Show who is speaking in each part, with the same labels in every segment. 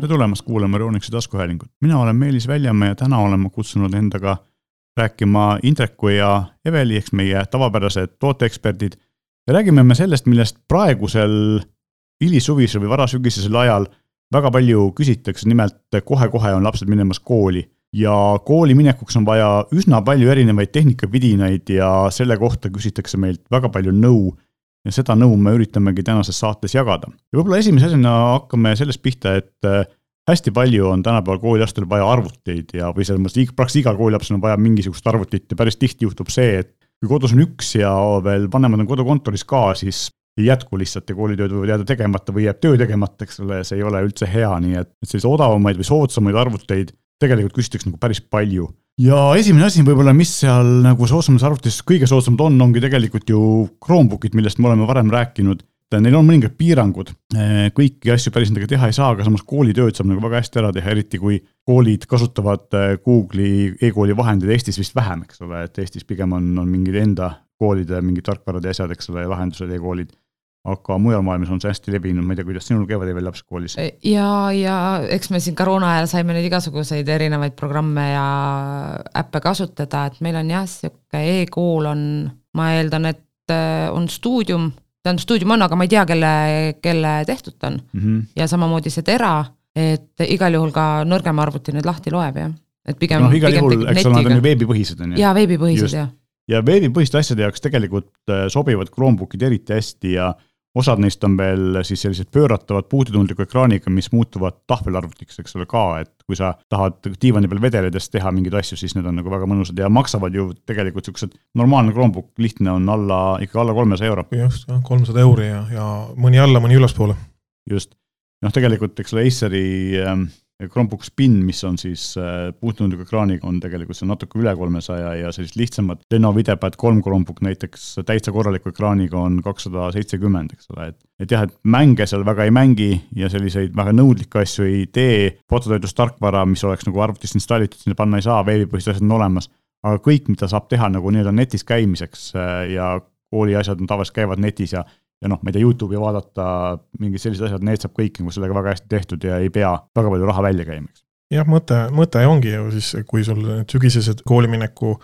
Speaker 1: tere tulemast kuulama Euroonikuse taskuhäälingut. mina olen Meelis Väljamäe ja täna olen ma kutsunud endaga rääkima Indreku ja Eveli ehk meie tavapärased tooteeksperdid. ja räägime me sellest, millest praegusel hilissuvisel või varasügisesel ajal väga palju küsitakse, nimelt kohe-kohe on lapsed minemas kooli ja kooli minekuks on vaja üsna palju erinevaid tehnikavidinaid ja selle kohta küsitakse meilt väga palju nõu ja seda nõu me üritamegi tänases saates jagada. ja võib-olla esimese asjana hakkame sellest pihta, et äh, hästi palju on tänapäeval koolilastel vaja arvuteid ja, või selles mõttes praktiliselt igal koolilapsel on vaja mingisugust arvutit ja päris tihti juhtub see, et kui kodus on üks ja veel vanemad on kodukontoris ka, siis ei jätku lihtsalt ja koolitööd võivad jääda tegemata või jääb töö tegemata, eks ole, see ei ole üldse hea, nii et selliseid odavamaid või soodsamaid arvuteid tegelikult küsitakse nagu päris palju ja esimene asi võib-olla, mis seal nagu soodsamates arvutites kõige soodsamad on, ongi tegelikult ju Chromebookid, millest me oleme varem rääkinud. Neil on mõningad piirangud, kõiki asju päris nendega teha ei saa, aga samas koolitööd saab nagu väga hästi ära teha, eriti kui koolid kasutavad eh, Google'i e-kooli vahendeid Eestis vist vähem, eks ole, et Eestis pigem on, on mingid enda koolide mingid tarkvarad ja asjad, eks ole, lahendused e-koolid aga mujal maailmas on see hästi levinud, ma ei tea, kuidas sinul käivad veel lapsed koolis?
Speaker 2: ja, ja eks me siin koroona ajal saime neid igasuguseid erinevaid programme ja äppe kasutada, et meil on jah, sihuke e-kool on, ma eeldan, et äh, on stuudium, tähendab stuudium on, aga ma ei tea, kelle, kelle tehtud ta on mm. -hmm. ja samamoodi see Tera, et igal juhul ka nõrgem arvuti nüüd lahti loeb, jah. et pigem.
Speaker 1: noh, igal juhul, eks ole, nad on ju veebipõhised, on
Speaker 2: ju. jaa, veebipõhised, jah.
Speaker 1: ja veebipõhiste asjade jaoks tegelikult äh, sobivad Chromebookid eriti hästi ja osad neist on veel siis sellised pööratavad puututundliku ekraaniga, mis muutuvad tahvelarvutiks, eks ole ka, et kui sa tahad diivani peal vedeledes teha mingeid asju, siis need on nagu väga mõnusad ja maksavad ju tegelikult siuksed, normaalne Chromebook lihtne on alla, ikkagi alla kolmesaja euro.
Speaker 3: just, jah, kolmsada euri ja, ja mõni alla, mõni ülespoole.
Speaker 1: just, noh, tegelikult eks ole Aceri ähm, Chromebook Spin, mis on siis äh, puutundliku ekraaniga, on tegelikult see natuke üle kolmesaja ja sellist lihtsamat Lenovo IdeaPad kolm Chromebook näiteks täitsa korraliku ekraaniga on kakssada seitsekümmend, eks ole, et et jah, et mänge seal väga ei mängi ja selliseid väga nõudlikke asju ei tee, fototöötlustarkvara, mis oleks nagu arvutist installitud, sinna panna ei saa, veebipõhised asjad on olemas, aga kõik, mida saab teha nagu nii-öelda netis käimiseks äh, ja kooli asjad on tavaliselt käivad netis ja ja noh, ma ei tea, Youtube'i vaadata, mingid sellised asjad, need saab kõik nagu sellega väga hästi tehtud ja ei pea väga palju raha välja käima, eks.
Speaker 3: jah, mõte, mõte ongi ju siis, kui sul need sügisesed koolimineku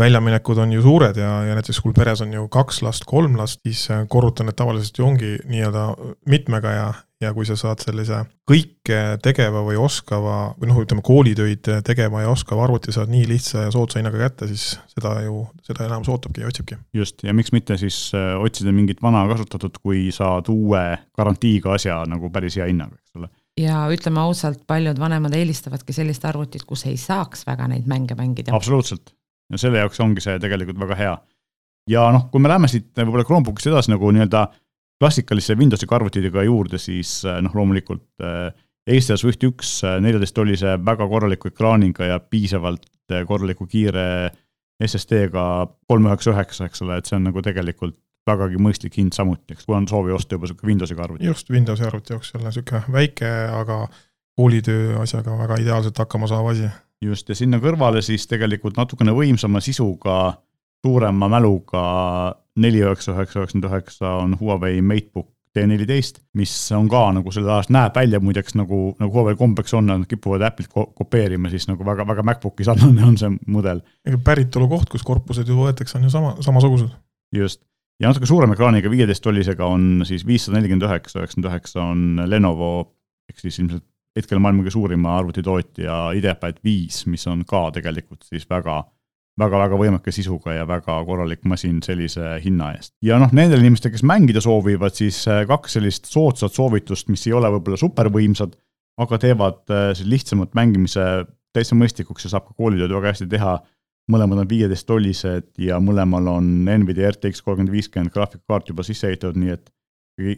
Speaker 3: väljaminekud on ju suured ja, ja näiteks kui peres on ju kaks last, kolm last, siis korruta need tavaliselt ju ongi nii-öelda mitmega ja, ja kui sa saad sellise kõike tegeva või oskava või noh, ütleme koolitöid tegema ja oskava arvuti saad nii lihtsa ja soodsa hinnaga kätte, siis seda ju, seda enamus ootabki ja otsibki.
Speaker 1: just, ja miks mitte siis äh, otsida mingit vana kasutatud, kui saad uue garantiiga asja nagu päris hea hinnaga, eks ole
Speaker 2: ja ütleme ausalt, paljud vanemad eelistavadki sellist arvutit, kus ei saaks väga neid mänge mängida.
Speaker 1: absoluutselt, ja selle jaoks ongi see tegelikult väga hea. ja noh, kui me läheme siit võib-olla Chromebookist edasi nagu nii-öelda klassikaliste Windowsi arvutitega juurde, siis äh, noh, loomulikult äh, Acer Swift üks äh, neljateist oli see väga korraliku ekraaniga ja piisavalt korraliku kiire SSD-ga kolm üheksa üheksa, eks ole, et see on nagu tegelikult vägagi mõistlik hind samuti, eks, kui on soovi osta juba sihuke Windowsiga arvuti.
Speaker 3: just, Windowsi arvuti jaoks jälle sihuke väike, aga koolitöö asjaga väga ideaalselt hakkama saav asi.
Speaker 1: just, ja sinna kõrvale siis tegelikult natukene võimsama sisuga suurema mäluga neli üheksa üheksa üheksakümmend üheksa on Huawei MateBook T14, mis on ka nagu selle ajast, näeb välja muideks nagu, nagu Huawei kombeks on, nad kipuvad Apple'ilt ko kopeerima, siis nagu väga, väga MacBooki sarnane on see mudel.
Speaker 3: ega päritolukoht, kus korpused ju võetakse, on ju sama, samasugused.
Speaker 1: just, ja natuke suurema ekraaniga, viieteist tollisega on siis viissada nelikümmend üheksa, üheksakümmend üheksa on Lenovo, ehk siis ilmselt hetkel maailma kõige suurima arvutitootja IdeaPad viis, mis on ka tegelikult siis väga väga-väga võimeka sisuga ja väga korralik masin sellise hinna eest. ja noh, nendele inimestele, kes mängida soovivad, siis äh, kaks sellist soodsat soovitust, mis ei ole võib-olla supervõimsad, aga teevad äh, lihtsamat mängimise täitsa mõistlikuks ja saab ka koolitööd väga hästi teha. mõlemad on viieteist tollised ja mõlemal on Nvidia RTX kolmkümmend viiskümmend graafikakaart juba sisse ehitatud, nii et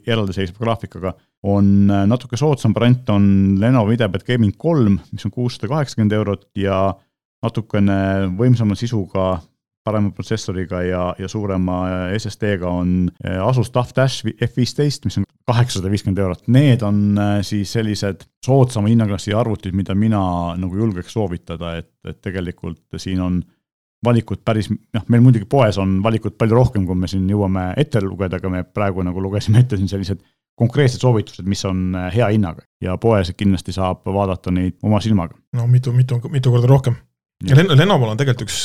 Speaker 1: eraldiseisva graafikaga. on äh, natuke soodsam variant on Lenovo IdeaPad Gaming kolm, mis on kuussada kaheksakümmend eurot ja natukene võimsama sisuga, parema protsessoriga ja, ja suurema SSD-ga on eh, Asus TUF Dash F15, mis on kaheksasada viiskümmend eurot. Need on eh, siis sellised soodsama hinnaklassi arvutid, mida mina nagu julgeks soovitada, et, et tegelikult siin on valikut päris, noh, meil muidugi poes on valikut palju rohkem, kui me siin jõuame ette lugeda, aga me praegu nagu lugesime ette siin sellised konkreetsed soovitused, mis on äh, hea hinnaga ja poes kindlasti saab vaadata neid oma silmaga.
Speaker 3: no mitu, mitu, mitu korda rohkem. Ja Len-, Lenovo'l on tegelikult üks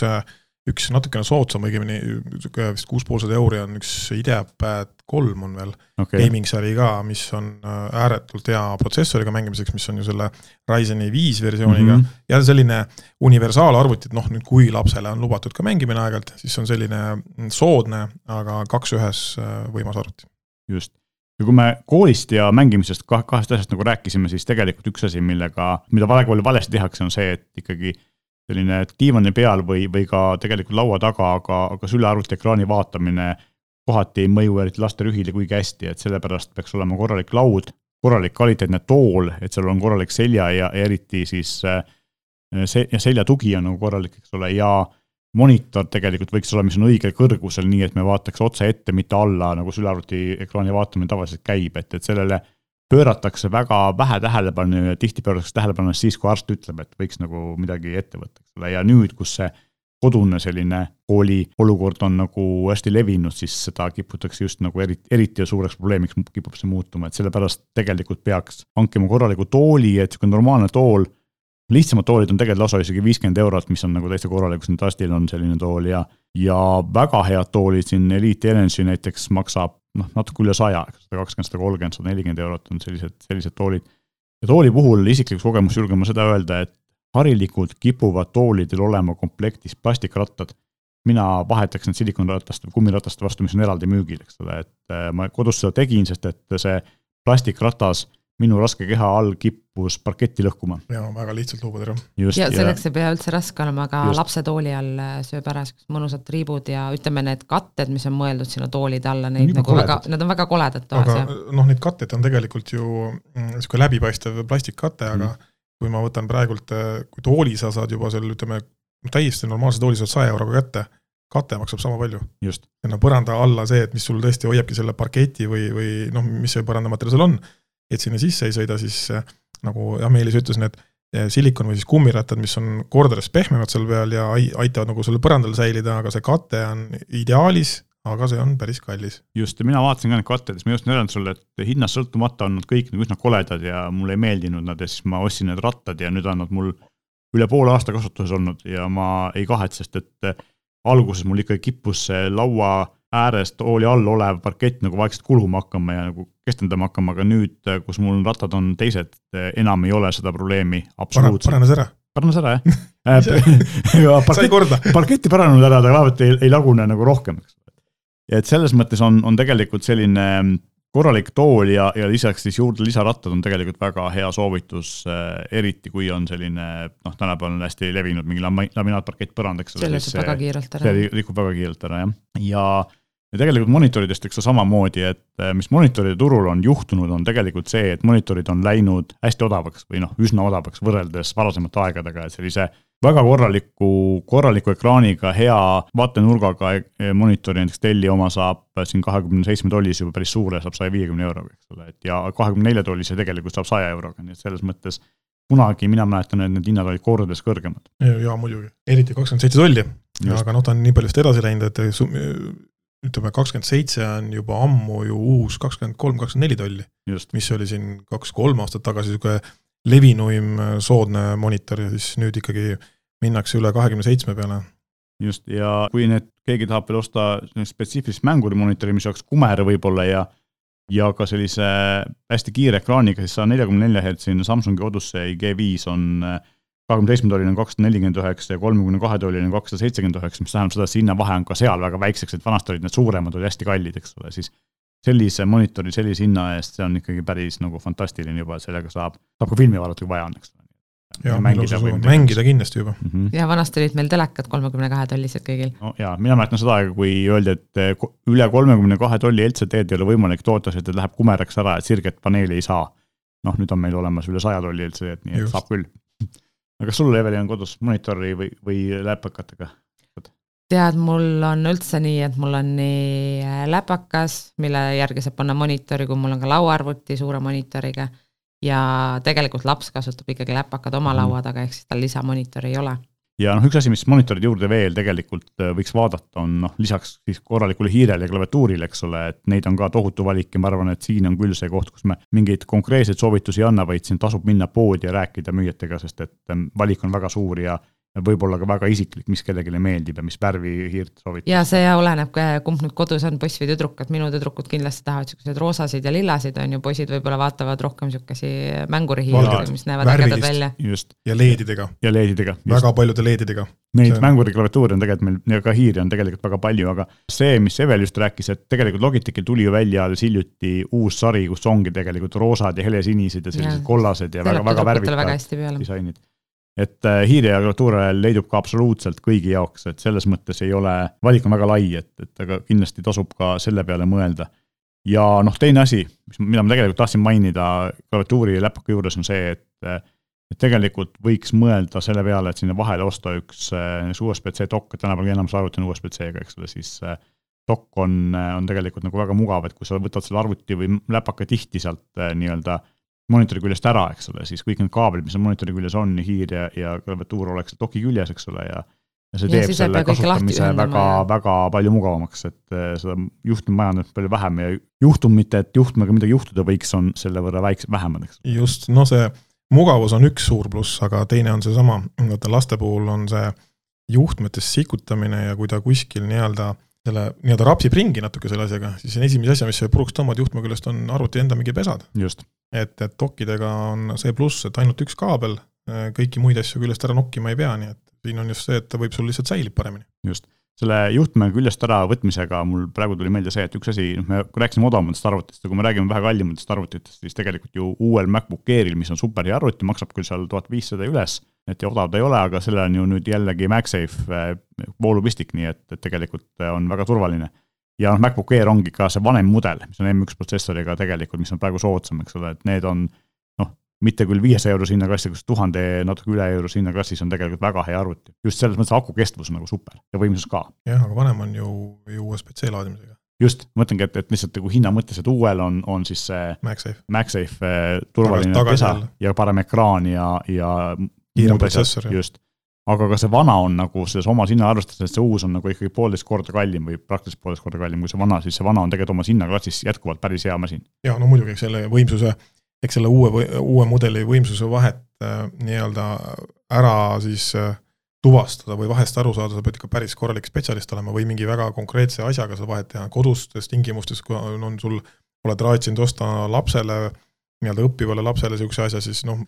Speaker 3: üks natukene soodsam, õigemini niisugune vist kuus poolsada euri on üks IdeaPad kolm on veel okay., gaming sari ka, mis on äh, ääretult hea protsessoriga mängimiseks, mis on ju selle Ryzeni viis versiooniga mm. -hmm. ja selline universaalarvuti, et noh, nüüd kui lapsele on lubatud ka mängimine aeg-ajalt, siis on selline soodne, aga kaks ühes äh, võimas arvuti.
Speaker 1: just ja kui me koolist ja mängimisest kahest asjast nagu rääkisime, siis tegelikult üks asi, millega, mida väga palju valesti tehakse, on see, et ikkagi selline diivani peal või, või ka tegelikult laua taga, aga, aga sülearvuti ekraani vaatamine kohati ei mõju eriti laste rühile kuigi hästi, et sellepärast peaks olema korralik laud, korralik kvaliteetne tool, et seal on korralik selja ja eriti siis äh, see, ja seljatugi on nagu korralik, eks ole, ja monitor tegelikult võiks olla, mis on õigel kõrgusel, nii et me vaataks otse ette, mitte alla, nagu sülearvuti ekraani vaatamine tavaliselt käib, et, et sellele pööratakse väga vähe tähelepanu ja tihti pööratakse tähelepanu siis, kui arst ütleb, et võiks nagu midagi ette võtta, eks ole, ja nüüd, kus see kodune selline kooli olukord on nagu hästi levinud, siis seda kiputakse just nagu eriti, eriti suureks probleemiks kipub see muutuma, et sellepärast tegelikult peaks hankima korraliku tooli, et niisugune normaalne tool, lihtsamad toolid on tegelikult lausa isegi viiskümmend eurot, mis on nagu täitsa korralik, nüüd arstil on selline tool ja ja väga head toolid siin Elite Energy näiteks maksab noh, natuke üle saja, sada kakskümmend, sada kolmkümmend, sada nelikümmend eurot on sellised, sellised toolid. ja tooli puhul isiklikust kogemust julgen ma seda öelda, et harilikult kipuvad toolidel olema komplektis plastikrattad. mina vahetaks need silikonrataste kummirataste vastu, mis on eraldi müügil, eks ole, et äh, ma kodus seda tegin, sest et see plastikratas minu raske keha all kippus parketti lõhkuma.
Speaker 3: jaa, väga lihtsalt luubad ära.
Speaker 2: ja selleks ei pea üldse raske olema, aga just. lapse tooli all sööb ära siuksed mõnusad triibud ja ütleme, need katted, mis on mõeldud sinna toolide alla, neid Nii nagu koledad. väga, nad on väga koledad
Speaker 3: toas, jah. noh, neid katteid on tegelikult ju mm, läbipaistev plastikkate, aga mm. kui ma võtan praegult, äh, kui tooli sa saad juba seal, ütleme, täiesti normaalse tooli saad saja euroga kätte, kate maksab sama palju. ja no põranda alla see, et mis sul tõesti hoiabki selle parketi või, või noh, mis see põrandamaterjal seal on et sinna sisse ei sõida, siis äh, nagu jah, Meelis ütles, need äh, silikon või siis kummirattad, mis on kordades pehmemad seal peal ja aitavad nagu sul põrandal säilida, aga see kate on ideaalis, aga see on päris kallis.
Speaker 1: just, ja mina vaatasin ka neid katteid, siis ma just öelnud sulle, et hinnast sõltumata on nad kõik nagu üsna koledad ja mulle ei meeldinud nad ja siis ma ostsin need rattad ja nüüd on nad mul üle poole aasta kasutuses olnud ja ma ei kahetse, sest et äh, alguses mul ikkagi kippus see laua ääres tooli all olev parkett nagu vaikselt kuluma hakkama ja nagu kestendama hakkama, aga nüüd, kus mul rattad on teised, enam ei ole seda probleemi absoluutselt.
Speaker 3: paranes ära?
Speaker 1: paranes ära jah
Speaker 3: sai korda.
Speaker 1: parketti paranenud ära, ta vaevalt ei, ei lagune nagu rohkem, eks. ja et selles mõttes on, on tegelikult selline korralik tool ja, ja lisaks siis juurde lisarattad on tegelikult väga hea soovitus äh,, eriti kui on selline noh, tänapäeval on hästi levinud mingi laminaatparkett põrand, eks
Speaker 2: ole. see
Speaker 1: lükkub
Speaker 2: väga kiirelt ära.
Speaker 1: see lükkub väga kiirelt ära jah, ja ja tegelikult monitoridest eks samamoodi, et äh, mis monitoride turul on juhtunud, on tegelikult see, et monitorid on läinud hästi odavaks või noh, üsna odavaks võrreldes varasemate aegadega, et sellise väga korraliku, korraliku ekraaniga, hea vaatenurgaga e-, monitori, näiteks Delli oma saab siin kahekümne seitsme tollis juba päris suure, saab saja viiekümne euroga, eks ole, et ja kahekümne nelja tollise tegelikult saab saja euroga, nii et selles mõttes kunagi mina mäletan, et need hinnad olid kordades kõrgemad.
Speaker 3: jaa, muidugi, eriti kakskümmend seitse tolli, aga noh, ta on nii palju eest edasi läinud, et ütleme, kakskümmend seitse on juba ammu ju uus kakskümmend kolm, kakskümmend neli tolli. mis oli siin kaks-kolm aastat tagasi niisugune levinuim soodne monitor ja siis nüüd ikkagi minnakse üle kahekümne seitsme peale.
Speaker 1: just, ja kui nüüd keegi tahab veel osta spetsiifilist mänguri monitori, mis oleks kumer võib-olla ja ja ka sellise hästi kiire ekraaniga, siis saja neljakümne nelja hertsine Samsungi Odyssey G5 on äh, kahekümne seitsme tolline on kakssada nelikümmend üheksa ja kolmekümne kahe tolline on kakssada seitsekümmend üheksa, mis tähendab seda, et see hinnavahe on ka seal väga väikseks, et vanasti olid need suuremad, olid hästi kallid, eks ole, siis sellise monitori sellise hinna eest, see on ikkagi päris nagu fantastiline juba, et sellega saab, saab ka filmi vaadata, kui vaja on, eks ole.
Speaker 3: ja mängida, mängida kindlasti juba mm.
Speaker 2: -hmm. ja vanasti olid meil telekad kolmekümne kahe tollised kõigil.
Speaker 1: no jaa, mina mäletan seda aega, kui öeldi, et eh, üle kolmekümne kahe tolli LCD-d ei ole võimalik toota, sest et läheb kumeraks ära, et sirget paneeli ei saa. noh, nüüd on meil olemas üle saja tolli LCD-d, nii et Just. saab küll aga kas sul, Eveli, on kodus monitori või, või läpakatega?
Speaker 2: tead, mul on üldse nii, et mul on nii äh, läpakas, mille järgi saab panna monitori, kui mul on ka lauaarvuti suure monitoriga. ja tegelikult laps kasutab ikkagi läpakad oma mm. laua taga, ehk siis tal lisamonitori ei ole.
Speaker 1: Ja noh, üks asi, mis monitoride juurde veel tegelikult äh, võiks vaadata, on noh, lisaks siis korralikule hiirele ja klaviatuurile, eks ole, et neid on ka tohutu valik ja ma arvan, et siin on küll see koht, kus me mingeid konkreetseid soovitusi ei anna, vaid siin tasub minna poodi ja rääkida müüjatega, sest et ähm, valik on väga suur ja võib-olla ka väga isiklik, mis kellelegi meeldib ja mis värvi hiirt soovitab.
Speaker 2: ja see oleneb, kumb nüüd kodus on, poiss või tüdruk, et minu tüdrukud kindlasti tahavad siukseid roosasid ja lillasid, on ju, poisid võib-olla vaatavad rohkem siukesi mängurihiiri, mis näevad ägedad välja.
Speaker 3: just. ja LED-idega.
Speaker 1: ja LED-idega.
Speaker 3: väga paljude LED-idega.
Speaker 1: Neid on... mänguriklaviatuure on tegelikult meil ja ka hiiri on tegelikult väga palju, aga see, mis Evel just rääkis, et tegelikult Logitechil tuli ju välja alles hiljuti uus sari, kus ongi tegelikult roosad ja helesinised ja sellised ja. kollased ja väga-väga värvikad disainid et äh, hiire ja klaviatuur leidub ka absoluutselt kõigi jaoks, et selles mõttes ei ole, valik on väga lai, et, et aga kindlasti tasub ka selle peale mõelda. ja noh, teine asi, mis, mida ma tegelikult tahtsin mainida klaviatuuri ja läpaka juures on see, et et tegelikult võiks mõelda selle peale, et sinna vahele osta üks äh, USB-C dokk, et tänapäeval enamus arvuti on USB-C-ga, eks ole, siis äh, dokk on, on tegelikult nagu väga mugav, et kui sa võtad selle arvuti või läpaka tihti sealt nii-öelda monitori küljest ära, eks ole, siis kõik need kaablid, mis on monitori küljes on, hiir ja, ja klaviatuur oleks doki küljes, eks ole, ja ja see teeb ja selle kasutamise väga, väga palju mugavamaks, et eh, seda juhtmemajandust palju vähem ja juhtumite, et juhtmega midagi juhtuda võiks, on selle võrra väiksem, vähemad, eks.
Speaker 3: just, no see mugavus on üks suur pluss, aga teine on seesama, vaata laste puhul on see juhtmetes sikutamine ja kui ta kuskil nii-öelda selle nii-öelda rapsib ringi natuke selle asjaga, siis esimese asja, mis puruks tõmbad juhtme küljest, on arvuti enda mingi pesad.
Speaker 1: just
Speaker 3: et, et dokidega on see pluss, et ainult üks kaabel, kõiki muid asju küljest ära nokkima ei pea, nii et siin on just see, et ta võib sul lihtsalt säilib paremini.
Speaker 1: just, selle juhtme küljest äravõtmisega mul praegu tuli meelde see, et üks asi, noh, me rääkisime odavamatest arvutitest ja kui me räägime vähe kallimatest arvutitest, siis tegelikult ju uuel MacBook Airil, mis on super hea arvuti, maksab küll seal tuhat viissada üles, et ja odav ta ei ole, aga sellel on ju nüüd jällegi MagSafe äh, voolupistik, nii et, et tegelikult on väga turvaline. Ja noh, MacBook Air ongi ka see vanem mudel, mis on M1 protsessoriga tegelikult, mis on praegu soodsam, eks ole, et need on mitte küll viiesaja eurose hinnaklassi, kus tuhande natuke üle eurose hinnaklassis on tegelikult väga hea arvuti. just selles mõttes aku kestvus on nagu super ja võimsus ka.
Speaker 3: jah, aga vanem on ju, ju USB-C laadimisega.
Speaker 1: just, mõtlengi, et, et lihtsalt nagu hinna mõttes, et uuel on, on siis see
Speaker 3: MagSafe,
Speaker 1: MagSafe eh, turvaline pesa ja parem ekraan ja, ja
Speaker 3: kiirem protsessor.
Speaker 1: just aga ka see vana on nagu selles omas hinnaarvestuses, see uus on nagu ikkagi poolteist korda kallim või praktiliselt poolteist korda kallim kui see vana, siis see vana on tegelikult omas hinnaklassis jätkuvalt päris hea masin.
Speaker 3: ja no muidugi, selle võimsuse, eks selle uue, uue mudeli võimsuse vahet äh, nii-öelda ära siis äh, tuvastada või vahest aru saada, sa pead ikka päris korralik spetsialist olema või mingi väga konkreetse asjaga seda vahet teha, kodustes tingimustes, kui on sul, oled raatsinud osta lapsele, nii-öelda õppivale lapsele niisuguse asja, siis noh,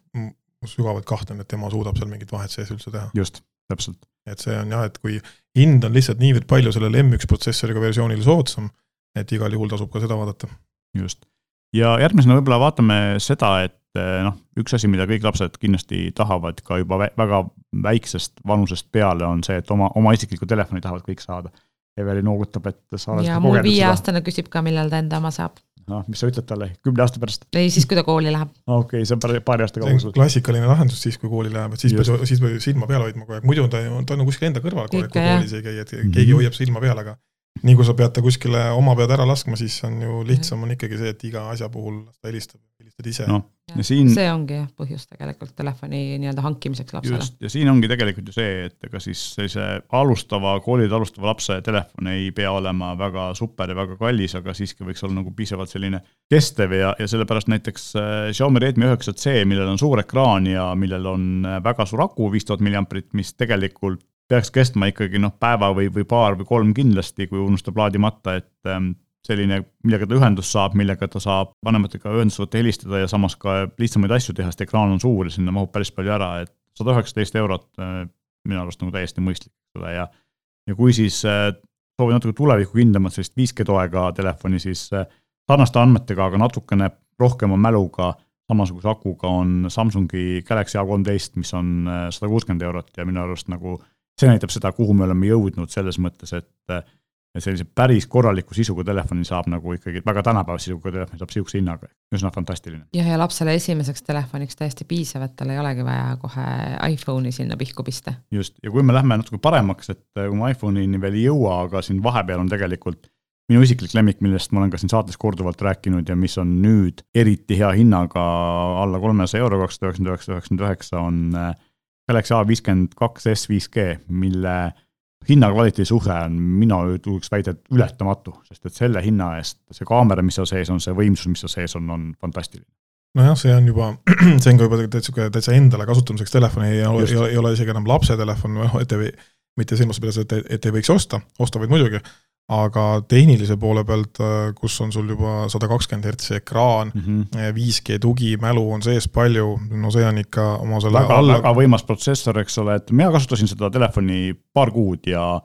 Speaker 3: sügavalt kahtlen, et tema suudab seal mingit vahet sees üldse teha.
Speaker 1: just, täpselt.
Speaker 3: et see on jah, et kui hind on lihtsalt niivõrd palju sellele M1 protsessoriga versioonil soodsam, et igal juhul tasub ka seda vaadata.
Speaker 1: just. Ja järgmisena võib-olla vaatame seda, et eh, noh, üks asi, mida kõik lapsed kindlasti tahavad ka juba väga väiksest vanusest peale, on see, et oma, oma isiklikku telefoni tahavad kõik saada. Eveli noogutab, et sa oled
Speaker 2: ja mul viieaastane küsib ka, millal ta enda oma saab
Speaker 1: noh, mis sa ütled talle, kümne aasta pärast?
Speaker 2: ei, siis kui ta kooli läheb.
Speaker 1: okei okay,, see on paari, paari aasta kaugusel.
Speaker 3: klassikaline lahendus siis, kui kooli läheb, et siis peab, siis peab silma peal hoidma kogu aeg, muidu ta, ta on kuskil enda kõrval kogu aeg, kui koolis ei käi, et keegi mm -hmm. hoiab silma peal, aga nii kui sa pead ta kuskile oma pead ära laskma, siis on ju lihtsam on ikkagi see, et iga asja puhul ta helistab, helistad ise
Speaker 1: no,. Ja siin...
Speaker 2: see ongi jah põhjus tegelikult telefoni nii-öelda hankimiseks lapsele. just,
Speaker 1: ja siin ongi tegelikult ju see, et ega siis sellise alustava, koolide alustava lapse telefon ei pea olema väga super ja väga kallis, aga siiski võiks olla nagu piisavalt selline kestev ja, ja sellepärast näiteks äh, Xiaomi Redmi üheksa C, millel on suur ekraan ja millel on äh, väga suur aku, viis tuhat milliamprit, mis tegelikult peaks kestma ikkagi noh, päeva või, või paar või kolm kindlasti, kui unustab laadimata, et ähm, selline, millega ta ühendust saab, millega ta saab vanematega ühendust võtta, helistada ja samas ka lihtsamaid asju teha, sest ekraan on suur ja sinna mahub päris palju ära, et sada üheksateist eurot äh, minu arust nagu täiesti mõistlik, ole, ja ja kui siis äh, soovin natuke tulevikukindlamat sellist 5G toega telefoni, siis äh, sarnaste andmetega, aga natukene rohkema mäluga, samasuguse akuga on Samsungi Galaxy A13, mis on sada kuuskümmend eurot ja minu arust nagu see näitab seda, kuhu me oleme jõudnud selles mõttes, et sellise päris korraliku sisuga telefoni saab nagu ikkagi, väga tänapäevase sisuga telefoni saab sihukese hinnaga, üsna fantastiline.
Speaker 2: jah, ja lapsele esimeseks telefoniks täiesti piisav, et tal ei olegi vaja kohe iPhone'i sinna pihku pista.
Speaker 1: just, ja kui me lähme natuke paremaks, et kui me iPhone'ini veel ei jõua, aga siin vahepeal on tegelikult minu isiklik lemmik, millest ma olen ka siin saates korduvalt rääkinud ja mis on nüüd eriti hea hinnaga alla kolmesaja euro, kakssada üheksakümmend üheksa, üheksakümmend üheksa on Galaxy A viiskümmend kaks S 5G, mille hinna-kvaliteedi suhe on minu julgeks väita, et ületamatu, sest et selle hinna eest see kaamera, mis seal sees on, see võimsus, mis seal sees on, on fantastiline.
Speaker 3: nojah, see on juba, see on ka juba täitsa täitsa endale kasutamiseks telefon, ei ole, ei ole isegi enam lapse telefon, et ei, mitte silmas pidades, et, et ei võiks osta, osta võid muidugi, aga tehnilise poole pealt, äh, kus on sul juba sada kakskümmend hertsi ekraan mm, -hmm. 5G tugi, mälu on sees palju, no see on ikka oma selle
Speaker 1: väga alla..., väga võimas protsessor, eks ole, et mina kasutasin seda telefoni paar kuud ja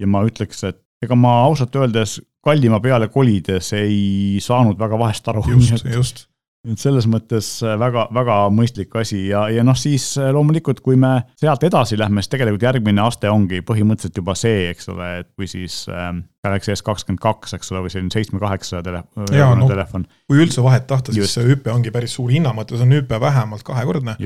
Speaker 1: ja ma ütleks, et ega ma ausalt öeldes kallima peale kolides ei saanud väga vahest aru.
Speaker 3: just, just
Speaker 1: et selles mõttes äh, väga, väga mõistlik asi ja, ja noh, siis äh, loomulikult, kui me sealt edasi lähme, siis tegelikult järgmine aste ongi põhimõtteliselt juba see, eks ole, et kui siis äh, Galaxy S kakskümmend kaks, eks ole, või selline seitsme-kaheksa tele,
Speaker 3: no, telefon. kui üldse vahet tahta, siis see hüpe ongi päris suur hinna mõttes, on hüpe vähemalt kahekordne.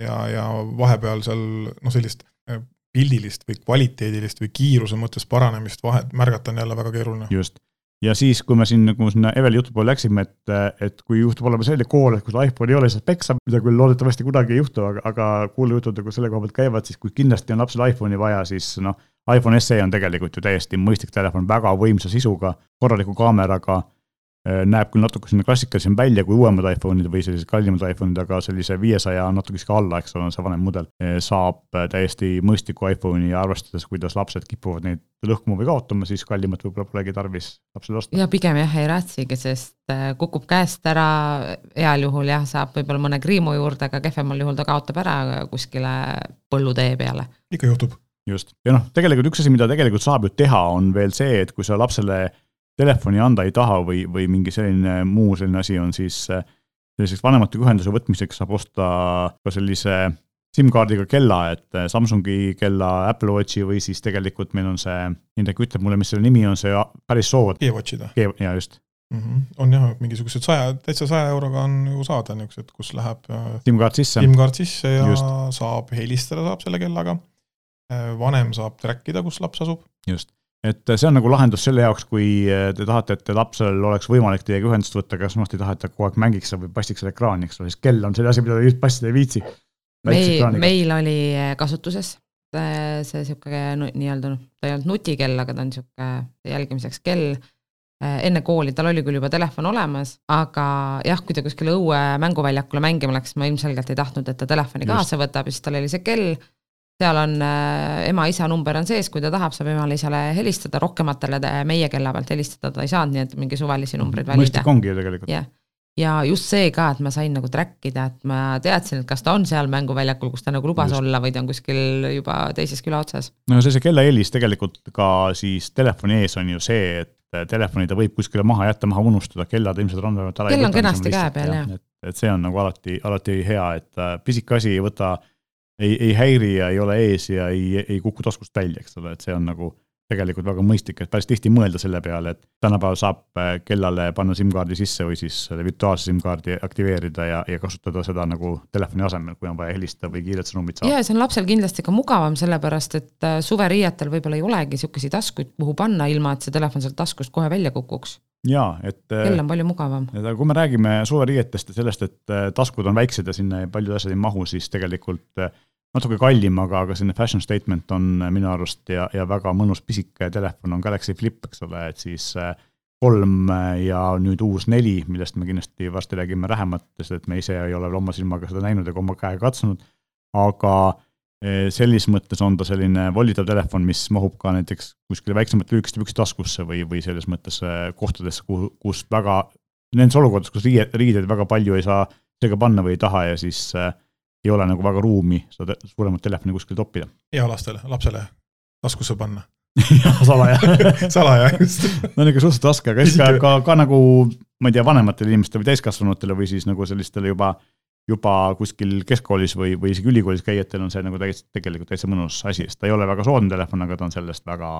Speaker 3: ja, ja vahepeal seal noh, sellist äh, pildilist või kvaliteedilist või kiiruse mõttes paranemist vahet märgata on jälle väga keeruline.
Speaker 1: just ja siis, kui me siin nagu sinna Eveli jutu poole läksime, et, et kui juhtub olema selline kool, kus iPhone ei ole lihtsalt peksa, mida küll loodetavasti kunagi ei juhtu, aga, aga kuulujutud nagu selle koha pealt käivad, siis kui kindlasti on lapsel iPhone'i vaja, siis noh, iPhone SE on tegelikult ju täiesti mõistlik telefon, väga võimsa sisuga, korraliku kaameraga näeb küll natuke selline klassikalisem välja kui uuemad iPhone'id või sellised kallimad iPhone'id, aga sellise viiesaja natuke isegi alla, eks ole, on see vanem mudel, äh, saab äh, täiesti mõistliku iPhone'i ja arvestades, kuidas lapsed kipuvad neid lõhkuma või kaotama, siis kallimat võib-olla polegi tarvis lapsele osta.
Speaker 2: ja pigem jah, ei raatsigi, sest kukub käest ära, heal juhul jah, saab võib-olla mõne kriimu juurde, aga kehvemal juhul ta kaotab ära kuskile põllutee peale.
Speaker 3: ikka juhtub.
Speaker 1: just, ja noh, tegelikult üks asi, mida tegelikult saab ju teha, on veel see, et kui sa lapsele telefoni anda ei taha või, või mingi selline muu selline asi on, siis äh, selliseks vanemate ühenduse võtmiseks saab osta ka sellise SIM-kaardiga kella, et äh, Samsungi kella, Apple Watchi või siis tegelikult meil on see, Indrek ütleb mulle, mis selle nimi on, see päris sood.
Speaker 3: G-Watchid
Speaker 1: või? jaa, just
Speaker 3: mm. -hmm. on jah, mingisugused saja, täitsa saja euroga on ju saada niisugused, kus läheb
Speaker 1: äh, SIM-kaart sisse.
Speaker 3: SIM-kaart sisse ja just. saab helistada saab selle kellaga. vanem saab track ida, kus laps asub.
Speaker 1: just et see on nagu lahendus selle jaoks, kui te tahate, et lapsel oleks võimalik teiega ühendust võtta, aga samas te ei taha, et ta kogu aeg mängiks või pastiks selle ekraani, eks ole, siis kell on selle asi, mida ta passida ei viitsi.
Speaker 2: meil, meil oli kasutuses see niisugune nii-öelda noh, ta ei olnud nutikell, aga ta on niisugune jälgimiseks kell. enne kooli tal oli küll juba telefon olemas, aga jah, kui ta kuskile õue mänguväljakule mängima läks, ma ilmselgelt ei tahtnud, et ta telefoni Just. kaasa võtab ja siis tal oli see kell seal on äh, ema-isa number on sees, kui ta tahab, saab emale-isale helistada, rohkematele meie kella pealt helistada ta ei saanud, nii et mingi suvalisi numbreid valida.
Speaker 1: mõistlik ongi ju tegelikult.
Speaker 2: jah, ja just see ka, et ma sain nagu track ida, et ma teadsin, et kas ta on seal mänguväljakul, kus ta nagu lubas just. olla või ta on kuskil juba teises küla otsas.
Speaker 1: no see, see kellahelis tegelikult ka siis telefoni ees on ju see, et telefoni ta võib kuskile maha jätta, maha unustada, kellad ilmselt randavad
Speaker 2: ära. kell on kenasti käe peal, jah.
Speaker 1: et, et see on nagu alati, alati hea, et äh, pisike asi ei võta ei, ei häiri ja ei ole ees ja ei, ei kuku taskust välja, eks ole, et see on nagu tegelikult väga mõistlik, et päris tihti mõelda selle peale, et tänapäeval saab äh, kellale panna SIM-kaardi sisse või siis virtuaalse SIM-kaardi aktiveerida ja, ja kasutada seda nagu telefoni asemel, kui on vaja helistada või kiiret sõnumit
Speaker 2: saada. ja see on lapsel kindlasti ka mugavam, sellepärast et äh, suveriietel võib-olla ei olegi niisuguseid taskuid, kuhu panna, ilma et see telefon sealt taskust kohe välja kukuks
Speaker 1: jaa, et.
Speaker 2: kell äh, on palju mugavam.
Speaker 1: kui me räägime suveriietest ja sellest, et taskud on väiksed ja sinna paljud asjad ei mahu, siis tegelikult natuke kallim, aga, aga selline fashion statement on minu arust ja, ja väga mõnus pisike telefon on Galaxy Flip, eks ole, et siis äh, kolm ja nüüd uus neli, millest me kindlasti varsti räägime lähemalt, sest et me ise ei ole veel oma silmaga seda näinud ega oma käega katsunud, aga äh, selles mõttes on ta selline volitav telefon, mis mahub ka näiteks kuskile väiksemate lühikeste püksitaskusse või, või selles mõttes äh, kohtadesse, kuhu, kus väga, nendes olukordades, kus riied, riideid väga palju ei saa seega panna või ei taha ja siis äh, ei ole nagu väga ruumi seda suuremat telefoni kuskil toppida.
Speaker 3: ealastele, lapsele taskusse panna
Speaker 1: salaja
Speaker 3: salaja, just.
Speaker 1: no ikka suhteliselt raske, aga ikka ka, ka nagu ma ei tea, vanematele inimestele või täiskasvanutele või siis nagu sellistele juba, juba kuskil keskkoolis või, või isegi ülikoolis käijatel on see nagu täiesti, tegelikult täitsa mõnus asi, sest ta ei ole väga soodne telefon, aga ta on sellest väga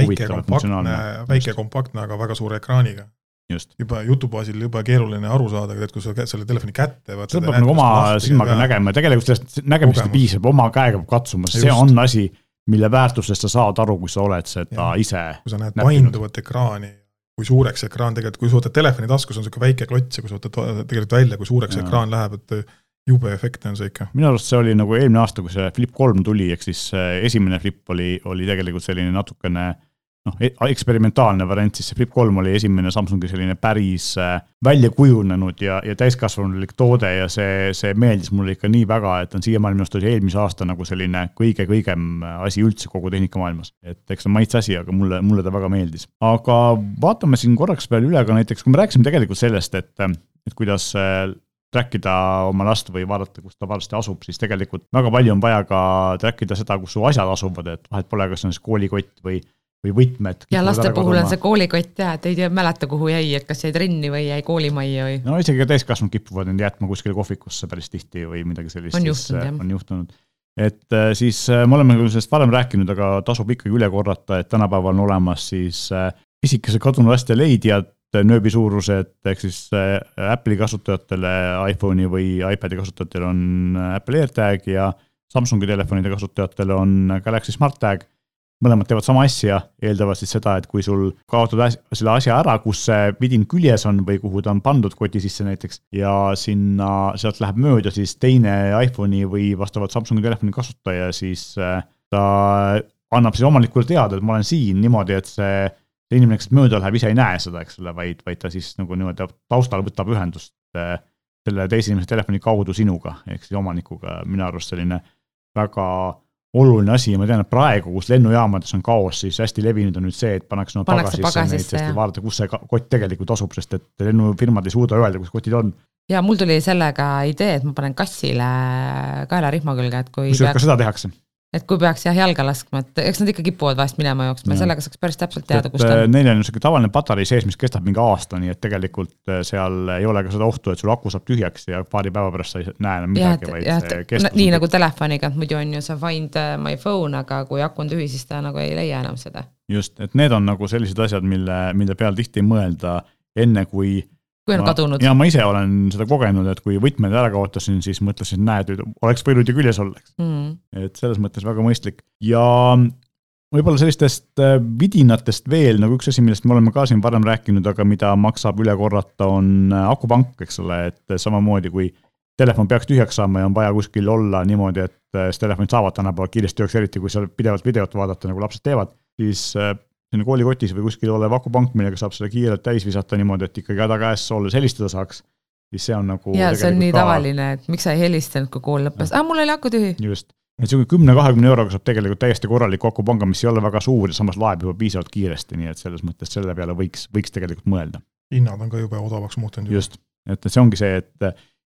Speaker 3: väike, kompaktne, väike, kompaktne, aga väga suure ekraaniga
Speaker 1: Just.
Speaker 3: juba jutu baasil jube keeruline aru saada, et kui sa selle telefoni kätte
Speaker 1: võtad. seda peab nagu oma silmaga ja... nägema ja tegelikult sellest nägemisest ei piisa, oma käega peab katsuma, see on asi, mille väärtusest sa saad aru, kui sa oled seda ja. ise.
Speaker 3: kui sa näed painduvat ekraani, kui suureks ekraan tegelikult, kui sa võtad telefoni taskus, on sihuke väike klots ja kui sa võtad tegelikult välja, kui suureks ja. ekraan läheb, et jube efektne on see ikka.
Speaker 1: minu arust see oli nagu eelmine aasta, kui see Flip kolm tuli, ehk siis esimene Flip oli, oli tegelikult selline natukene noh, e-, eksperimentaalne variant, siis see Flip kolm oli esimene Samsungi selline päris äh, välja kujunenud ja, ja täiskasvanulik toode ja see, see meeldis mulle ikka nii väga, et on siiamaani minu arust oli eelmise aasta nagu selline kõige-kõigem asi üldse kogu tehnikamaailmas. et eks see on maitse asi, aga mulle, mulle ta väga meeldis. aga vaatame siin korraks veel üle ka näiteks, kui me rääkisime tegelikult sellest, et, et kuidas äh, track ida oma last või vaadata, kus ta varsti asub, siis tegelikult väga palju on vaja ka track ida seda, kus su asjad asuvad, et vahet pole, kas see on siis koolikott või või võtmed.
Speaker 2: ja laste puhul kaduma. on see koolikott jah, et ei tea, mäleta, kuhu jäi, et kas jäi trenni või jäi koolimajja või.
Speaker 1: no isegi täiskasvanud kipuvad end jätma kuskile kohvikusse päris tihti või midagi sellist.
Speaker 2: on juhtunud jah.
Speaker 1: on juhtunud. et äh, siis äh, me oleme küll sellest varem rääkinud, aga tasub ikkagi üle korrata, et tänapäeval on olemas siis äh, pisikese kadunud laste leidjad, nööbi suurused, ehk siis Apple'i kasutajatele, iPhone'i või iPad'i kasutajatel on Apple AirTag ja Samsungi telefonide kasutajatel on Galaxy Smart Tag mõlemad teevad sama asja, eeldavad siis seda, et kui sul kaotad selle asja ära, kus see vidin küljes on või kuhu ta on pandud koti sisse näiteks ja sinna, sealt läheb mööda siis teine iPhone'i või vastavalt Samsungi telefoni kasutaja, siis äh, ta annab siis omanikule teada, et ma olen siin niimoodi, et see, see inimene, kes mööda läheb, ise ei näe seda, eks ole, vaid, vaid ta siis nagu niimoodi taustal võtab ühendust äh, selle teise inimese telefoni kaudu sinuga, ehk siis omanikuga, minu arust selline väga oluline asi ja ma tean, et praegu, kus lennujaamades on kaos, siis hästi levinud on nüüd see, et pannakse no pagasisse, pagasisse neid, sest vaadata, kus see kott tegelikult asub, sest et lennufirmad ei suuda öelda, kus kotid on.
Speaker 2: ja mul tuli sellega idee, et ma panen kassile kaelarihma külge, et kui
Speaker 1: kusjuures ka seda tehakse
Speaker 2: et kui peaks jah jalga laskma, et eks nad ikka kipuvad vahest minema jooksma ja sellega saaks päris täpselt teada, kus ta
Speaker 1: on. Neil on niisugune tavaline patarei sees, mis kestab mingi aasta, nii et tegelikult äh, seal ei ole ka seda ohtu, et sul aku saab tühjaks ja paari päeva pärast sa ei näe enam midagi, vaid see
Speaker 2: kestab. nii nagu telefoniga, muidu on ju see find äh, my phone, aga kui aku on tühi, siis ta nagu ei leia enam seda.
Speaker 1: just, et need on nagu sellised asjad, mille, mille peal tihti ei mõelda enne, kui
Speaker 2: kui on ma, kadunud.
Speaker 1: ja ma ise olen seda kogenud, et kui võtmed ära kaotasin, siis mõtlesin, näed, oleks võinud ju küljes olla, eks. Mm.. et selles mõttes väga mõistlik. Ja võib-olla sellistest äh, vidinatest veel nagu üks asi, millest me oleme ka siin varem rääkinud, aga mida maksab üle korrata, on äh, akupank, eks ole, et samamoodi kui telefon peaks tühjaks saama ja on vaja kuskil olla niimoodi, et äh, siis telefonid saavad tänapäeval kiiresti tööks, eriti kui seal pidevalt videot vaadata, nagu lapsed teevad, siis sinna koolikotis või kuskil olev akupank, millega saab seda kiirelt täis visata niimoodi, et ikkagi häda käes sulle helistada saaks, siis see on nagu
Speaker 2: jaa, see on nii ka... tavaline, et miks sa ei helistanud, kui kool lõppes, aa, mul oli aku tühi.
Speaker 1: just, et niisugune kümne-kahekümne euroga saab tegelikult täiesti korraliku akupanga, mis ei ole väga suur ja samas laeb juba piisavalt kiiresti, nii et selles mõttes selle peale võiks, võiks tegelikult mõelda.
Speaker 3: hinnad on ka jube odavaks muutunud.
Speaker 1: just, et see ongi see, et,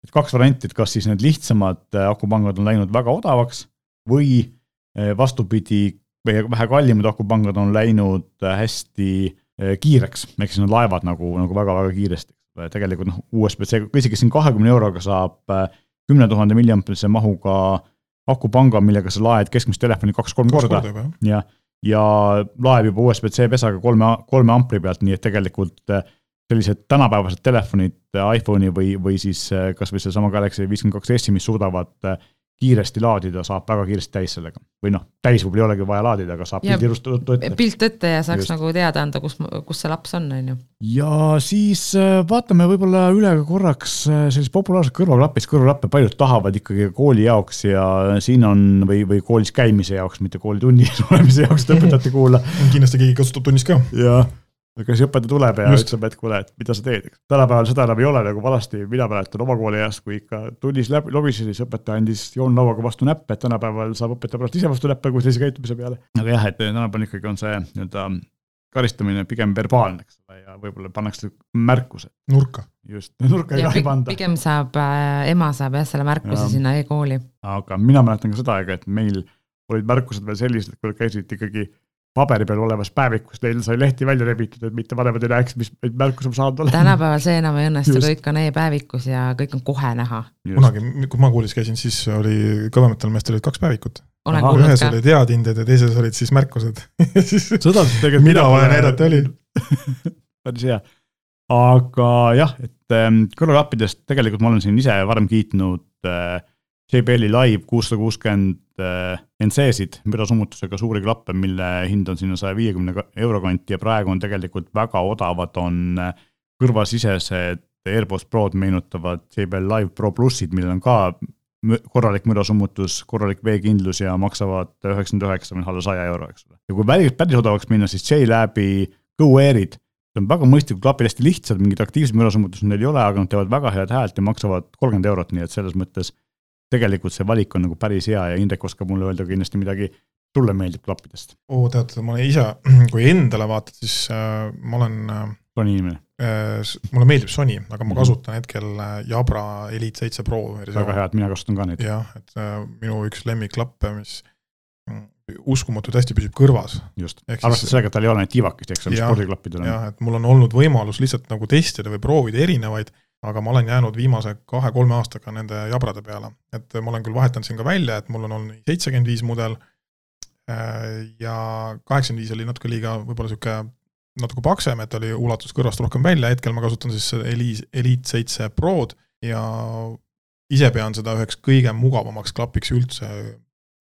Speaker 1: et kaks varianti, et kas siis need lihtsamad akupangad on läinud väga odavaks või eh, vastupidi, meie vähe kallimad akupangad on läinud äh, hästi äh, kiireks, ehk siis need laevad nagu, nagu väga-väga kiiresti. tegelikult noh, USB-C, isegi siin kahekümne euroga saab äh, kümne tuhande milliamprise mahuga akupanga, millega sa laed keskmist telefoni kaks-kolm korda, korda ja, ja laeb juba USB-C pesaga kolme, kolme ampri pealt, nii et tegelikult sellised tänapäevased telefonid, iPhone'i või, või siis kasvõi seesama Galaxy viiskümmend kaks S-i, mis suudavad kiiresti laadida, saab väga kiiresti täis sellega. või noh, täis võib-olla ei olegi vaja laadida, aga saab pildi ruttu ette.
Speaker 2: pilt ette ja saaks Just. nagu teada anda, kus, kus see laps on, on ju.
Speaker 1: ja siis äh, vaatame võib-olla üle ka korraks äh, sellist populaarset kõrvaklappi, sest kõrvaklappe paljud tahavad ikkagi kooli jaoks ja siin on või, või koolis käimise jaoks, mitte koolitunnis olemise jaoks, et õpetajat ei kuula.
Speaker 3: kindlasti keegi kasutab tunnis ka.
Speaker 1: jah aga siis õpetaja tuleb ja Just. ütleb, et kuule, et mida sa teed, eks. tänapäeval seda enam ei ole nagu vanasti, mina mäletan oma kooliajast, kui ikka tunnis läbi lobises, siis õpetaja andis joonlauaga vastu näppe, et tänapäeval saab õpetaja pärast ise vastu näppe, kui sellise käitumise peale. aga jah, et tänapäeval ikkagi on see nii-öelda karistamine pigem verbaalne, eks ole, ja võib-olla pannakse märkused.
Speaker 3: nurka.
Speaker 1: just, nurka ei tohi panda.
Speaker 2: pigem saab äh,, ema saab jah selle märkuse ja. sinna e-kooli.
Speaker 1: aga mina mäletan ka seda aega, et meil olid märkused veel sellised, et kui käisid ikkagi paberi peal olevas päevikus neil sai lehti välja rebitud, et mitte vanemad ei näeks, mis märkus on saanud olema.
Speaker 2: tänapäeval see enam ei õnnestu, kõik on e-päevikus ja kõik on kohe näha.
Speaker 3: kunagi, kui ma koolis käisin, siis oli kõvemetel meestel olid kaks päevikut.
Speaker 2: ühes
Speaker 3: olid teadinded ja teises olid siis märkused seda tegelikult mida vaja näidata oli
Speaker 1: päris hea. aga jah, et ähm, kõrvaklappidest tegelikult ma olen siin ise varem kiitnud äh, JBL-i Live kuussada kuuskümmend äh, NC-sid mürasummutusega suuri klappe, mille hind on sinna saja viiekümne euro kanti ja praegu on tegelikult väga odavad, on äh, kõrvasisesed AirPods Prod meenutavad JBL Live Pro plussid, millel on ka korralik mürasummutus, korralik veekindlus ja maksavad üheksakümmend üheksa või alla saja euro, eks ole. ja kui päris, päris odavaks minna, siis J-Labi Go Airid, see on väga mõistlikud klapid, hästi lihtsad, mingit aktiivset mürasummutust neil ei ole, aga nad teevad väga head häält ja maksavad kolmkümmend eurot, nii et selles mõttes tegelikult see valik on nagu päris hea ja Indrek oskab mulle öelda kindlasti midagi sulle meeldib klappidest?
Speaker 3: oo, tead, ma ise, kui endale vaatad, siis äh, ma olen äh,
Speaker 1: Sony inimene
Speaker 3: äh,? mulle meeldib Sony, aga ma mm -hmm. kasutan hetkel äh, Jabra Elite seitse Pro
Speaker 1: versiooni. väga hea, et mina kasutan ka neid.
Speaker 3: jah, et äh, minu üks lemmikklappe, mis mm, uskumatult hästi püsib kõrvas.
Speaker 1: just, arvestades sellega, et tal ei ole neid tiivakesi, eks ole, spordiklappidel
Speaker 3: on. jah, et mul on olnud võimalus lihtsalt nagu testida või proovida erinevaid, aga ma olen jäänud viimase kahe-kolme aastaga nende jabrade peale. et ma olen küll vahetanud siin ka välja, et mul on olnud seitsekümmend viis mudel Äh, ja kaheksakümmend viis oli natuke liiga võib-olla niisugune natuke paksem, et oli ulatus kõrvast rohkem välja, hetkel ma kasutan siis Elite, Elite seitse Prod ja ise pean seda üheks kõige mugavamaks klapiks üldse,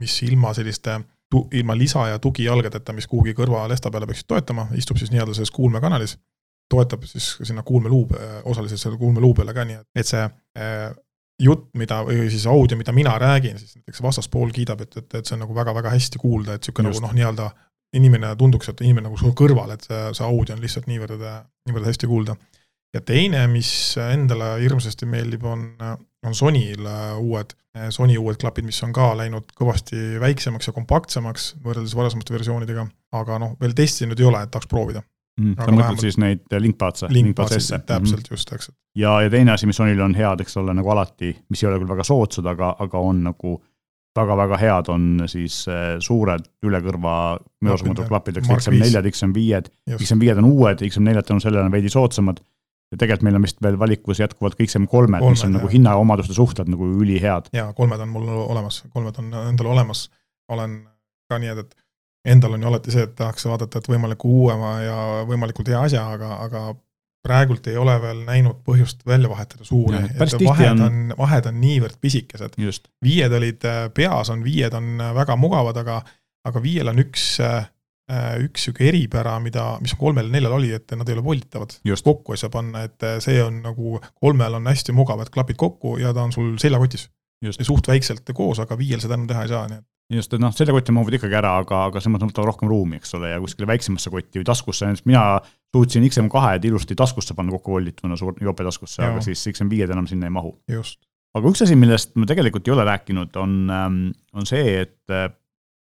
Speaker 3: mis ilma selliste tu-, ilma lisa- ja tugijalgadeta, mis kuhugi kõrva lesta peale peaksid toetama, istub siis nii-öelda selles kuulmekanalis, toetab siis sinna kuulmeluube, osaliselt selle kuulmeluu peale ka, nii et see äh, jutt, mida, või siis audio, mida mina räägin, siis näiteks vastaspool kiidab, et, et, et see on nagu väga-väga hästi kuulda, et niisugune nagu noh, nii-öelda inimene tunduks, et inimene nagu sul kõrval, et see, see audio on lihtsalt niivõrd, niivõrd hästi kuulda. ja teine, mis endale hirmsasti meeldib, on, on Sonyl uued, Sony uued klapid, mis on ka läinud kõvasti väiksemaks ja kompaktsemaks võrreldes varasemate versioonidega, aga noh, veel testinud ei ole, et tahaks proovida
Speaker 1: mm,. sa mõtled vähemalt... siis neid Linkpads'e?
Speaker 3: Linkpads'e, täpselt mm, -hmm. just, eks.
Speaker 1: ja, ja teine asi, mis Sonil on head, eks ole, nagu alati, mis ei ole küll väga soodsad, aga, aga on nagu väga-väga head, on siis äh, suured üle kõrva müosumudud klapid, eks XM4-d, XM5-d, XM5-d on uued, XM4-d on sellele veidi soodsamad ja tegelikult meil on vist veel valikus jätkuvalt kõik XM3-d, mis on jah. nagu hinnaomaduste suhted nagu ülihead.
Speaker 3: jaa, kolmed on mul olemas, kolmed on endal olemas, olen ka nii, et endal on ju alati see, et tahaks vaadata, et võimaliku uuema ja võimalikult hea asja, aga, aga praegult ei ole veel näinud põhjust välja vahetada suuri, et vahed on, on, vahed on niivõrd pisikesed. viied olid, peas on viied on väga mugavad, aga, aga viiel on üks, üks niisugune eripära, mida, mis kolmel-neljal oli, et nad ei ole volditavad. kokku ei saa panna, et see on nagu, kolmel on hästi mugavad klapid kokku ja ta on sul seljakotis. ja suht väikselt koos, aga viiel seda enam teha ei saa, nii et
Speaker 1: just, et noh, selle koti mahuvad ikkagi ära, aga, aga selles mõttes võtavad rohkem ruumi, eks ole, ja kuskile väiksemasse kotti või taskusse, näiteks mina suutsin XM2-d ilusti taskusse panna kokku voldituna suur jopetaskusse, aga siis XM5-d enam sinna ei mahu. aga üks asi, millest me tegelikult ei ole rääkinud, on, ähm, on see, et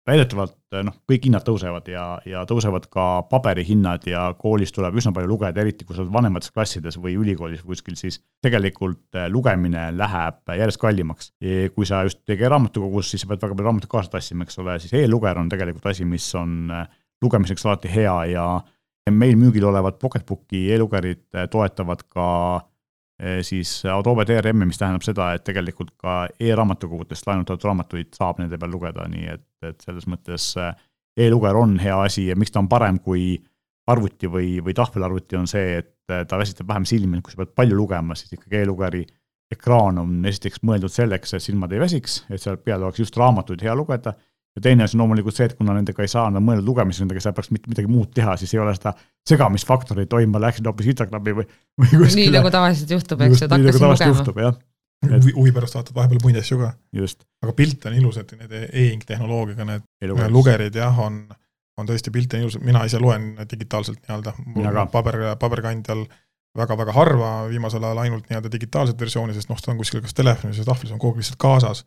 Speaker 1: väidetavalt noh, kõik hinnad tõusevad ja, ja tõusevad ka paberihinnad ja koolis tuleb üsna palju lugeda, eriti kui sa oled vanemates klassides või ülikoolis kuskil, siis tegelikult eh, lugemine läheb järjest kallimaks. kui sa just tegi raamatukogus, siis sa pead väga palju raamatuid kaasa tassima, eks ole, siis e-luger on tegelikult asi, mis on eh, lugemiseks alati hea ja meil müügil olevad Pocketbooki e-lugerid eh, toetavad ka Eh, siis Adobe DRM-i, mis tähendab seda, et tegelikult ka e-raamatukogudest laenutatud raamatuid saab nende peal lugeda, nii et, et selles mõttes eh, e-luger on hea asi ja miks ta on parem kui arvuti või, või tahvelarvuti, on see, et eh, ta väsitab vähem silmi, kui sa pead palju lugema, siis ikkagi e-lugeri ekraan on esiteks mõeldud selleks, et silmad ei väsiks, et seal peal oleks just raamatuid hea lugeda ja teine asi on loomulikult see, et kuna nendega ei saa nad mõelda lugemisel, nendega sellepärast mitte midagi muud teha, siis ei ole seda segamisfaktorit, oi, ma läksin hoopis Instagrami või, või
Speaker 2: kuskile. nii nagu tavaliselt juhtub, eks ju, et hakkasin lugema.
Speaker 3: huvi, huvi pärast vaatad vahepeal muid asju ka. aga pilt on ilus, et need e-ink tehnoloogiaga need lugerid jah, on, on tõesti pilt on ilus, mina ise loen digitaalselt nii-öelda, mul paber, paberkandjal väga-väga harva, viimasel ajal ainult nii-öelda digitaalset versiooni, sest noh, ta on kuskil kas telefonis või tahvlis on kogu aeg lihtsalt kaasas.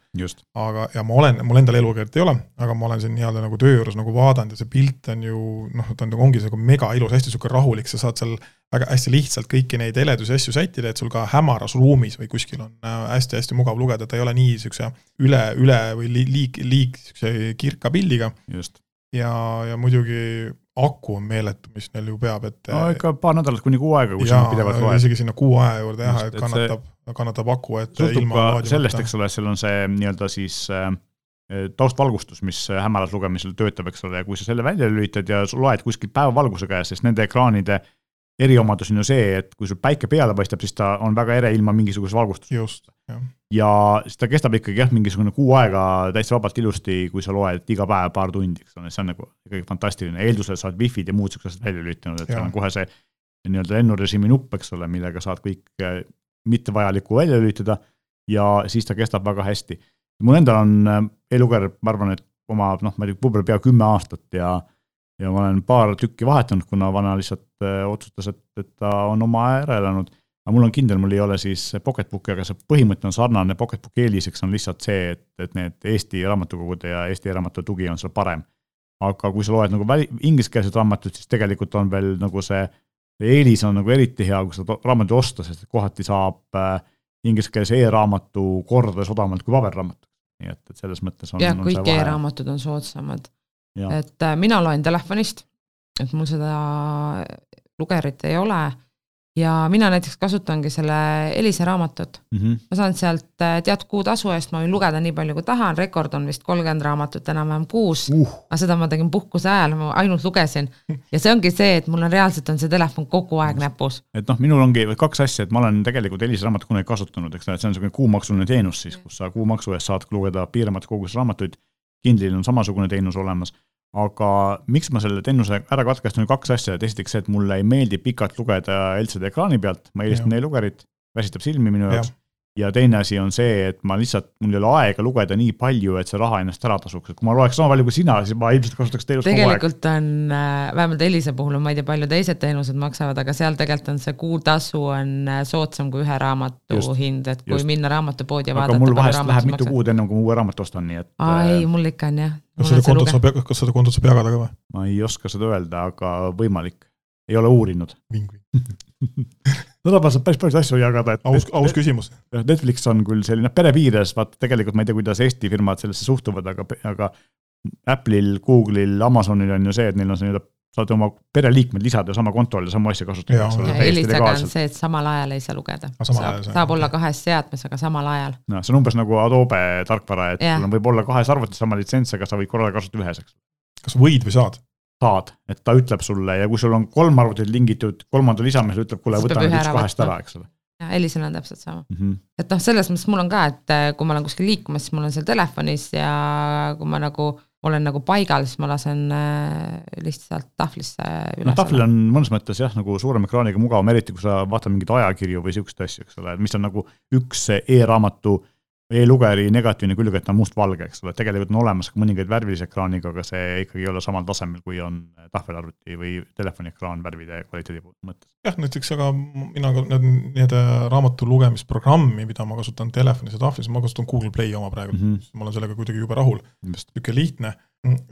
Speaker 3: aga, ja ma olen, mul endal elukeelt ei ole, aga ma olen siin nii-öelda nagu töö juures nagu vaadanud ja see pilt on ju noh, ta on nagu ongi nagu mega ilus, hästi niisugune rahulik, sa saad seal väga hästi lihtsalt kõiki neid heledusi asju sättida, et sul ka hämaras ruumis või kuskil on hästi-hästi äh, mugav lugeda, ta ei ole nii niisuguse üle, üle või liig, liig niisuguse kirka pildiga. ja, ja muidugi aku on meeletu, mis neil ju peab, et.
Speaker 1: no ikka paar nädalat kuni kuu aega, kui sa pidevalt
Speaker 3: loed. isegi sinna kuu aja juurde jah, et kannatab, kannatab aku, et.
Speaker 1: sõltub ka sellest, eks ole, seal on see nii-öelda siis äh, taustvalgustus, mis hämaras lugemisel töötab, eks ole, ja kui sa selle välja lülitad ja loed kuskilt päevavalguse käes, sest nende ekraanide eriomadus on ju see, et kui sul päike peale paistab, siis ta on väga ere ilma mingisuguse valgustuseta.
Speaker 3: just, jah.
Speaker 1: ja siis ta kestab ikkagi jah, mingisugune kuu aega täitsa vabalt ilusti, kui sa loed iga päev paar tundi, eks ole, see on nagu ikkagi fantastiline, eeldusel sa oled wifi'd ja muud siuksed asjad välja lülitanud, et seal on kohe see nii-öelda lennurežiimi nupp, eks ole, millega saad kõik mittevajalikku välja lülitada ja siis ta kestab väga hästi. mul endal on äh, e-luger, ma arvan, et oma noh, ma ei tea, võib-olla pea kümme aastat ja ja ma olen paar tükki vahetanud, kuna vana lihtsalt äh, otsustas, et, et ta on oma aja ära elanud. aga mul on kindel, mul ei ole siis Pocketbooki, aga see põhimõte on sarnane, Pocketbooki eeliseks on lihtsalt see, et, et need Eesti raamatukogude ja Eesti e-raamatute tugi on seal parem. aga kui sa loed nagu väli, ingliskeelset raamatut, siis tegelikult on veel nagu see eelis on nagu eriti hea, kui seda raamatu osta, sest kohati saab äh, ingliskeelse e-raamatu kordades odavamalt kui paberraamat. nii et, et selles mõttes on.
Speaker 2: jah, kõik e-raamatud on soodsamad. Et äh, mina loen telefonist, et mul seda lugerit ei ole ja mina näiteks kasutangi selle Elisa raamatut mm. -hmm. ma saan sealt äh, teatud kuutasu eest, ma võin lugeda nii palju, kui tahan, rekord on vist kolmkümmend raamatut enam-vähem kuus uh., aga seda ma tegin puhkuse ajal, ma ainult lugesin. ja see ongi see, et mul on reaalselt on see telefon kogu aeg näpus.
Speaker 1: et noh, minul ongi kaks asja, et ma olen tegelikult Elisa raamatut kunagi kasutanud, eks ole, et see on niisugune kuumaksuline teenus siis, kus sa kuumaksu eest saad lugeda piiramatud koguses raamatuid. Kindlil on samasugune teenus olemas. Aga miks ma selle teenuse ära katkestan, on kaks asja, et esiteks see, et mulle ei meeldi pikalt lugeda LCD ekraani pealt, ma eelistan e-lugerit, väsitab silmi minu jaoks. Ja teine asi on see, et ma lihtsalt, mul ei ole aega lugeda nii palju, et see raha ennast ära tasuks, et kui ma loeks sama palju kui sina, siis ma ilmselt kasutaks teenust
Speaker 2: kogu aeg. tegelikult on, äh, vähemalt Elisa puhul on, ma ei tea, palju teised teenused maksavad, aga seal tegelikult on see kuutasu on äh, soodsam kui ühe raamatu just, hind, et kui just. minna raamatupoodi ja vaadata.
Speaker 1: aga mul vahest läheb mitu kuud enne, kui ma uue raamatu ostan, nii et.
Speaker 2: aa ei, äh, mul ikka on jah.
Speaker 3: kas seda kontot saab, kas seda kontot saab jagada ka või?
Speaker 1: ma ei oska seda öelda, aga võimalik. ei ole uurinud. Seda saab päris palju asju jagada, et.
Speaker 3: aus, aus küsimus.
Speaker 1: Netflix on küll selline pere piires, vaata tegelikult ma ei tea, kuidas Eesti firmad sellesse suhtuvad, aga, aga Apple'il, Google'il, Amazonil on ju see, et neil on see nii-öelda saad oma pereliikmed lisada sama kontole samu asju kasutada.
Speaker 2: Elisaga on see, et samal ajal ei saa lugeda. saab, saab olla kahes seadmes, aga samal ajal.
Speaker 1: no see on umbes nagu Adobe tarkvara, et sul on võib-olla kahes arvutis sama litsents, aga sa võid korraga kasutada ühes, eks.
Speaker 3: kas võid või saad?
Speaker 1: Saad, et ta ütleb sulle ja kui sul on kolm arvutit lingitud kolmanda lisamisel, ütleb, kuule, võta nüüd üks kahest ära, eks ole.
Speaker 2: ja Elisel on täpselt sama mm. -hmm. et noh, selles mõttes mul on ka, et äh, kui ma olen kuskil liikumas, siis mul on seal telefonis ja kui ma nagu olen nagu paigal, siis ma lasen äh, lihtsalt tahvlisse üles.
Speaker 1: no tahvlil on mõnes mõttes jah, nagu suurema ekraaniga mugavam, eriti kui sa vaatad mingeid ajakirju või siukseid asju, eks ole, mis on nagu üks e-raamatu e-lugeri negatiivne külg, et ta on mustvalge, eks ole, tegelikult on olemas ka mõningaid värvilise ekraaniga, aga see ikkagi ei ole samal tasemel, kui on tahvelarvuti või telefoniekraan värvide kvaliteedi mõttes.
Speaker 3: jah, näiteks aga mina need nii-öelda raamatu lugemisprogrammi, mida ma kasutan telefonis ja tahvlis, ma kasutan Google Play oma praegu. Mm, -hmm. ma olen sellega kuidagi jube rahul, niisugune lihtne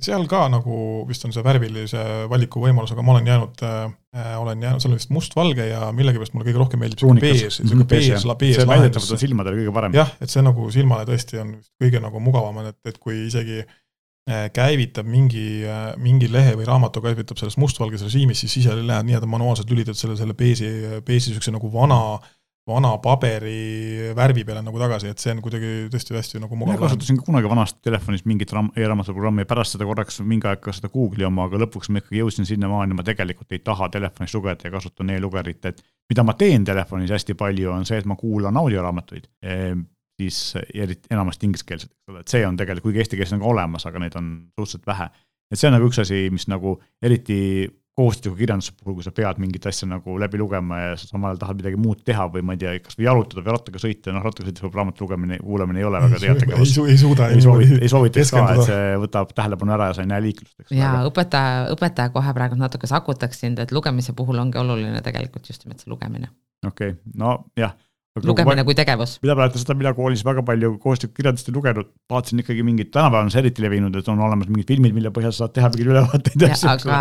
Speaker 3: seal ka nagu vist on see värvilise valiku võimalus, aga ma olen jäänud äh,, olen jäänud, seal on vist mustvalge ja millegipärast mulle kõige rohkem meeldib niisugune bees, niisugune bees, bees
Speaker 1: see väidetavalt on silmadele kõige parem.
Speaker 3: jah, et see nagu silmale tõesti on kõige nagu mugavam, et, et kui isegi äh, käivitab mingi äh,, mingi lehe või raamatu käivitab selles mustvalges režiimis, siis ise lähed nii-öelda manuaalselt lülitad selle, selle beesi, beesi niisuguse nagu vana mm vana paberi värvi peale nagu tagasi, et see on kuidagi tõesti hästi nagu mugav.
Speaker 1: ma kasutasin ka kunagi vanasti telefonis mingit e-raamatu programmi ja pärast seda korraks mingi aeg ka seda Google'i oma, aga lõpuks ma ikkagi jõudsin sinnamaani, ma tegelikult ei taha telefonis lugeda ja kasutan e-lugerit, et mida ma teen telefonis hästi palju, on see, et ma kuulan audioraamatuid e,. siis eriti enamasti ingliskeelset, eks ole, et see on tegelikult, kuigi eestikeelsed on ka olemas, aga neid on suhteliselt vähe. et see on nagu üks asi, mis nagu eriti kohustusliku kirjanduse puhul, kui sa pead mingit asja nagu läbi lugema ja sa samal ajal tahad midagi muud teha või ma ei tea, kas või jalutada või rattaga sõita, noh rattaga sõites võib raamatu lugemine, kuulamine ei ole väga hea tegevus.
Speaker 3: ei suuda,
Speaker 1: ei soovita, ei soovita ka, et see võtab tähelepanu ära ja sa ei näe liiklust, eks.
Speaker 2: ja õpetaja, õpetaja kohe praegu natuke sakutaks sind, et lugemise puhul ongi oluline tegelikult just nimelt see lugemine.
Speaker 1: okei okay., nojah
Speaker 2: lugemine kui tegevus.
Speaker 1: mida praegu seda, mida koolis väga palju kohustuslikku kirjandust ei lugenud, vaatasin ikkagi mingit, tänapäeval on see eriti levinud, et on olemas mingid filmid, mille põhjal sa saad teha mingeid ülevaateid ja
Speaker 2: asju. aga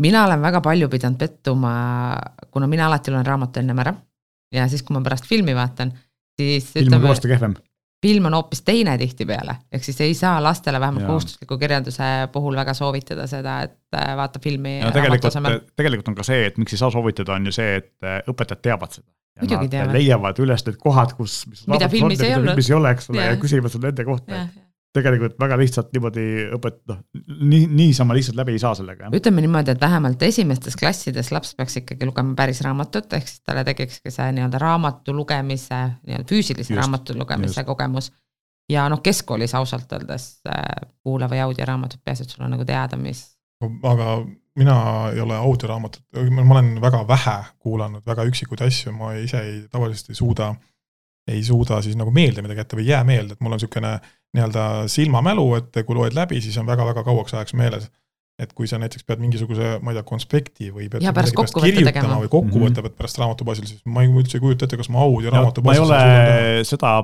Speaker 2: mina olen väga palju pidanud pettuma, kuna mina alati loen raamatu ennem ära ja siis, kui ma pärast filmi vaatan, siis
Speaker 1: film on kõvasti kehvem.
Speaker 2: film on hoopis teine tihtipeale, ehk siis ei saa lastele vähemalt kohustusliku kirjanduse puhul väga soovitada seda, et äh, vaata filmi.
Speaker 1: tegelikult, tegelikult on ka see, et miks ei saa soovitada, on ju see, et äh, õpetajad teavad seda.
Speaker 2: muidugi teavad.
Speaker 1: leiavad üles need kohad, kus.
Speaker 2: mida filmis ei olnud.
Speaker 1: filmis ei ole, eks ole, ja küsivad sul nende kohta tegelikult väga lihtsalt niimoodi õpet-, noh, nii, niisama lihtsalt läbi ei saa sellega.
Speaker 2: ütleme niimoodi, et vähemalt esimestes klassides laps peaks ikkagi lugema päris raamatut, ehk siis talle tekikski see nii-öelda raamatu lugemise, nii-öelda füüsilise just, raamatu lugemise just. kogemus. ja noh, keskkoolis ausalt öeldes äh, kuula või audioraamatut, peaasi, et sul on nagu teada, mis.
Speaker 3: aga mina ei ole audioraamatut, ma olen väga vähe kuulanud väga üksikuid asju, ma ise ei, tavaliselt ei suuda, ei suuda siis nagu meelde midagi jätta või ei jää meelde, et mul on niisugune nii-öelda silmamälu, et kui loed läbi, siis on väga-väga kauaks ajaks meeles et kui sa näiteks pead mingisuguse, ma ei tea, konspekti või pead
Speaker 2: ja, pärast
Speaker 3: kirjutama
Speaker 2: tegema.
Speaker 3: või kokkuvõtte pead pärast raamatu baasil, siis ma ei, üldse ei kujuta ette, kas ma audioraamatu
Speaker 1: ma ei ole seda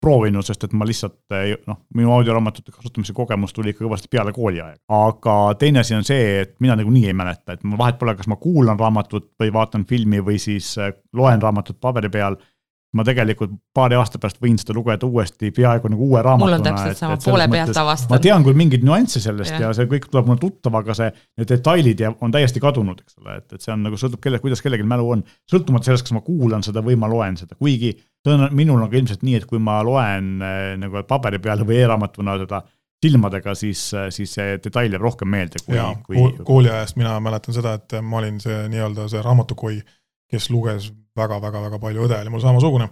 Speaker 1: proovinud, sest et ma lihtsalt noh, minu audioraamatute kasutamise kogemus tuli ikka kõvasti peale kooliaega. aga teine asi on see, et mina nagunii ei mäleta, et mul vahet pole, kas ma kuulan raamatut või vaatan filmi või siis äh, loen raamatut paberi peal ma tegelikult paari aasta pärast võin seda lugeda uuesti peaaegu nagu uue raamatuna.
Speaker 2: mul on täpselt et, sama, poole pealt avastan.
Speaker 1: ma tean küll mingeid nüansse sellest ja. ja see kõik tuleb mulle tuttav, aga see, need detailid ja on täiesti kadunud, eks ole, et, et see on nagu sõltub kelle, kuidas kellelgi mälu on. sõltumata sellest, kas ma kuulan seda või ma loen seda, kuigi tõenäoliselt minul on ka ilmselt nii, et kui ma loen äh, nagu paberi peal või e-raamatuna seda silmadega, siis, äh, siis see detail jääb rohkem meelde kui,
Speaker 3: kui kooliajast mina mäletan seda, et ma olin see nii-öelda see raamatukoi, kes luges väga-väga-väga palju, õde oli mul samasugune.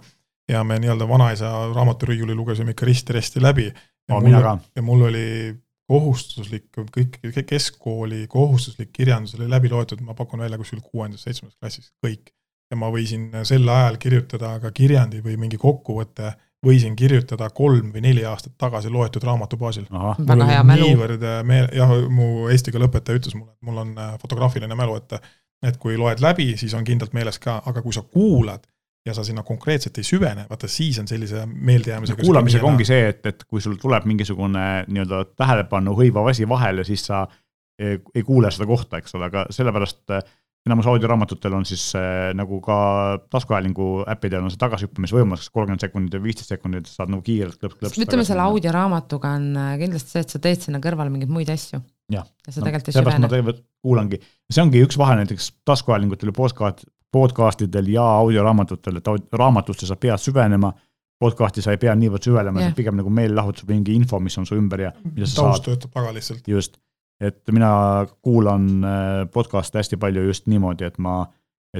Speaker 3: ja me nii-öelda vanaisa raamaturiiuli lugesime ikka risti-resti läbi.
Speaker 1: ja mul,
Speaker 3: ja mul oli kohustuslik, kõik keskkooli kohustuslik kirjandus oli läbi loetud, ma pakun välja kuskil kuuendas-seitsmendas klassis, kõik. ja ma võisin sel ajal kirjutada ka kirjandi või mingi kokkuvõtte, võisin kirjutada kolm või neli aastat tagasi loetud raamatu baasil. niivõrd meel-, jah, mu eesti keele õpetaja ütles mulle, et mul on fotograafiline mälu, et et kui loed läbi, siis on kindlalt meeles ka, aga kui sa kuulad ja sa sinna konkreetselt ei süvene, vaata siis on sellise meeldejäämisega.
Speaker 1: kuulamisega ongi see, et, et kui sul tuleb mingisugune nii-öelda tähelepanu hõivav asi vahele, siis sa ei, ei kuule seda kohta, eks ole, aga sellepärast äh, enamus audioraamatutes on siis äh, nagu ka taskuhäälingu äppidel on see tagasihüppamisvõimalus, kolmkümmend sekundit või viisteist sekundit saad nagu kiirelt klõps, klõps.
Speaker 2: ütleme selle audioraamatuga on kindlasti see, et sa teed sinna kõrvale mingeid muid asju
Speaker 1: ja,
Speaker 2: sa tegelikult
Speaker 1: ei süvene. ma tegelikult kuulangi, see ongi üks vahe näiteks taskuhäälingutel ja podcast, podcastidel ja audioraamatutes, et raamatutesse sa pead süvenema, podcast'i sa ei pea niivõrd süvenema yeah., pigem nagu meelelahutus või mingi info, mis on su ümber ja mida sa
Speaker 3: taust saad. töötab väga lihtsalt.
Speaker 1: just, et mina kuulan äh, podcast'e hästi palju just niimoodi, et ma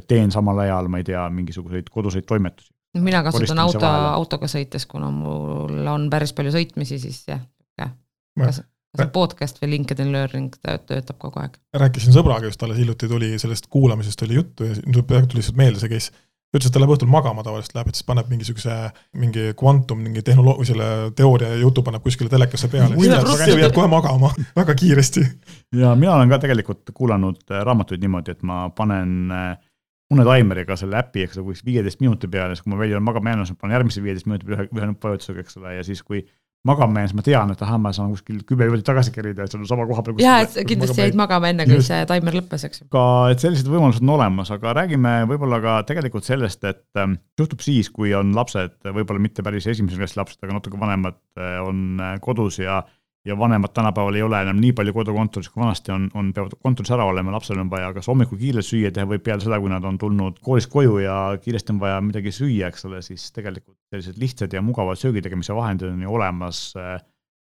Speaker 1: teen samal ajal, ma ei tea, mingisuguseid koduseid toimetusi.
Speaker 2: mina kasutan auto, autoga sõites, kuna mul on päris palju sõitmisi, siis jah, jah see podcast või LinkedIn Learning töötab kogu aeg.
Speaker 3: rääkisin sõbraga just alles hiljuti tuli sellest kuulamisest oli juttu ja tuli lihtsalt meelde see case. ütles, et ta läheb õhtul magama tavaliselt läheb, et siis paneb mingisuguse, mingi kvantum, mingi tehnoloog-, selle teooria jutu paneb kuskile telekasse peale. jääb kohe magama väga kiiresti.
Speaker 1: ja mina olen ka tegelikult kuulanud äh, raamatuid niimoodi, et ma panen äh, unetaimeriga selle äpi, eks ole, viieteist minuti peale, siis kui ma välja olen magama jäänud, siis ma panen järgmise viieteist minuti peale ühe, ühe nuppvajutusega, eks ole, ja siis kui magama jäädes ma tean, et ahah, ma saan kuskil kümme minutit tagasi kerida, et see on sama koha peal.
Speaker 2: jaa, et kindlasti jäid magama enne, kui see taimer lõppes, eks
Speaker 1: ka, et sellised võimalused on olemas, aga räägime võib-olla ka tegelikult sellest, et ähm, juhtub siis, kui on lapsed, võib-olla mitte päris esimese klassi lapsed, aga natuke vanemad, äh, on äh, kodus ja ja vanemad tänapäeval ei ole enam nii palju kodukontoris, kui vanasti on, on, peavad kontoris ära olema, lapsel on vaja kas hommikul kiirelt süüa teha või peale seda, kui nad on tulnud koolist koju ja kiiresti on vaja midagi süüa, eks ole, siis tegelikult sellised lihtsad ja mugavad söögi tegemise vahendid on ju olemas äh,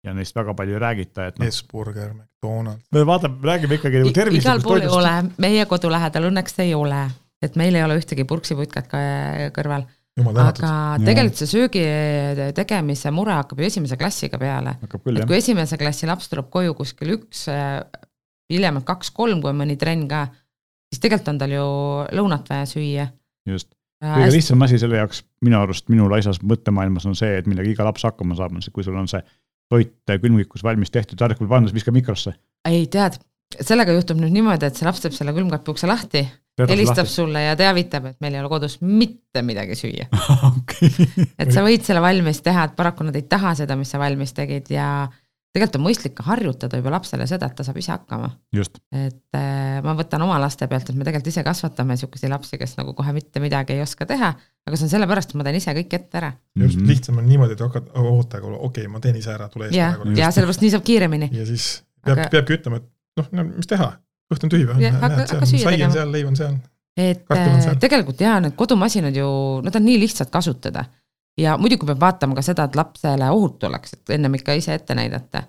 Speaker 1: ja neist väga palju ei räägita, et
Speaker 3: noh. Hesburger, McDonalds.
Speaker 1: me vaatame, räägime ikkagi nagu tervislikust
Speaker 2: igal pool ei ole, meie kodu lähedal õnneks ei ole, et meil ei ole ühtegi purksiputkat ka kõrval aga tegelikult see söögi tegemise mure hakkab ju esimese klassiga peale. et kui esimese klassi laps tuleb koju kuskil üks, hiljemalt kaks-kolm, kui on mõni trenn ka, siis tegelikult on tal ju lõunat vaja süüa.
Speaker 1: just, kõige lihtsam asi selle jaoks minu arust minu laisas mõttemaailmas on see, et millega iga laps hakkama saab, on see, kui sul on see toit külmvikus valmis tehtud, taldrikul pandud, viska mikrosse.
Speaker 2: ei tead, sellega juhtub nüüd niimoodi, et see laps teeb selle külmkapi ukse lahti helistab sulle ja teavitab, et meil ei ole kodus mitte midagi süüa okay. et sa võid selle valmis teha, et paraku nad ei taha seda, mis sa valmis tegid ja tegelikult on mõistlik ka harjutada juba lapsele seda, et ta saab ise hakkama. et äh, ma võtan oma laste pealt, et me tegelikult ise kasvatame niisuguseid lapsi, kes nagu kohe mitte midagi ei oska teha, aga see on sellepärast, et ma teen ise kõik ette ära.
Speaker 3: just mm, -hmm. lihtsam on niimoodi, et hakkad, oota, aga okei okay,, ma teen ise ära, tule eest
Speaker 2: ära korraks. ja sellepärast nii saab kiiremini.
Speaker 3: ja siis peab aga..., peabki ütlema, et noh, no mis teha kõht on tühi või? sai on seal, leib on seal.
Speaker 2: et äh, tegelikult jaa, need kodumasinad ju, nad on nii lihtsad kasutada. ja muidugi peab vaatama ka seda, et lapsele ohutu oleks, et ennem ikka ise ette näidata.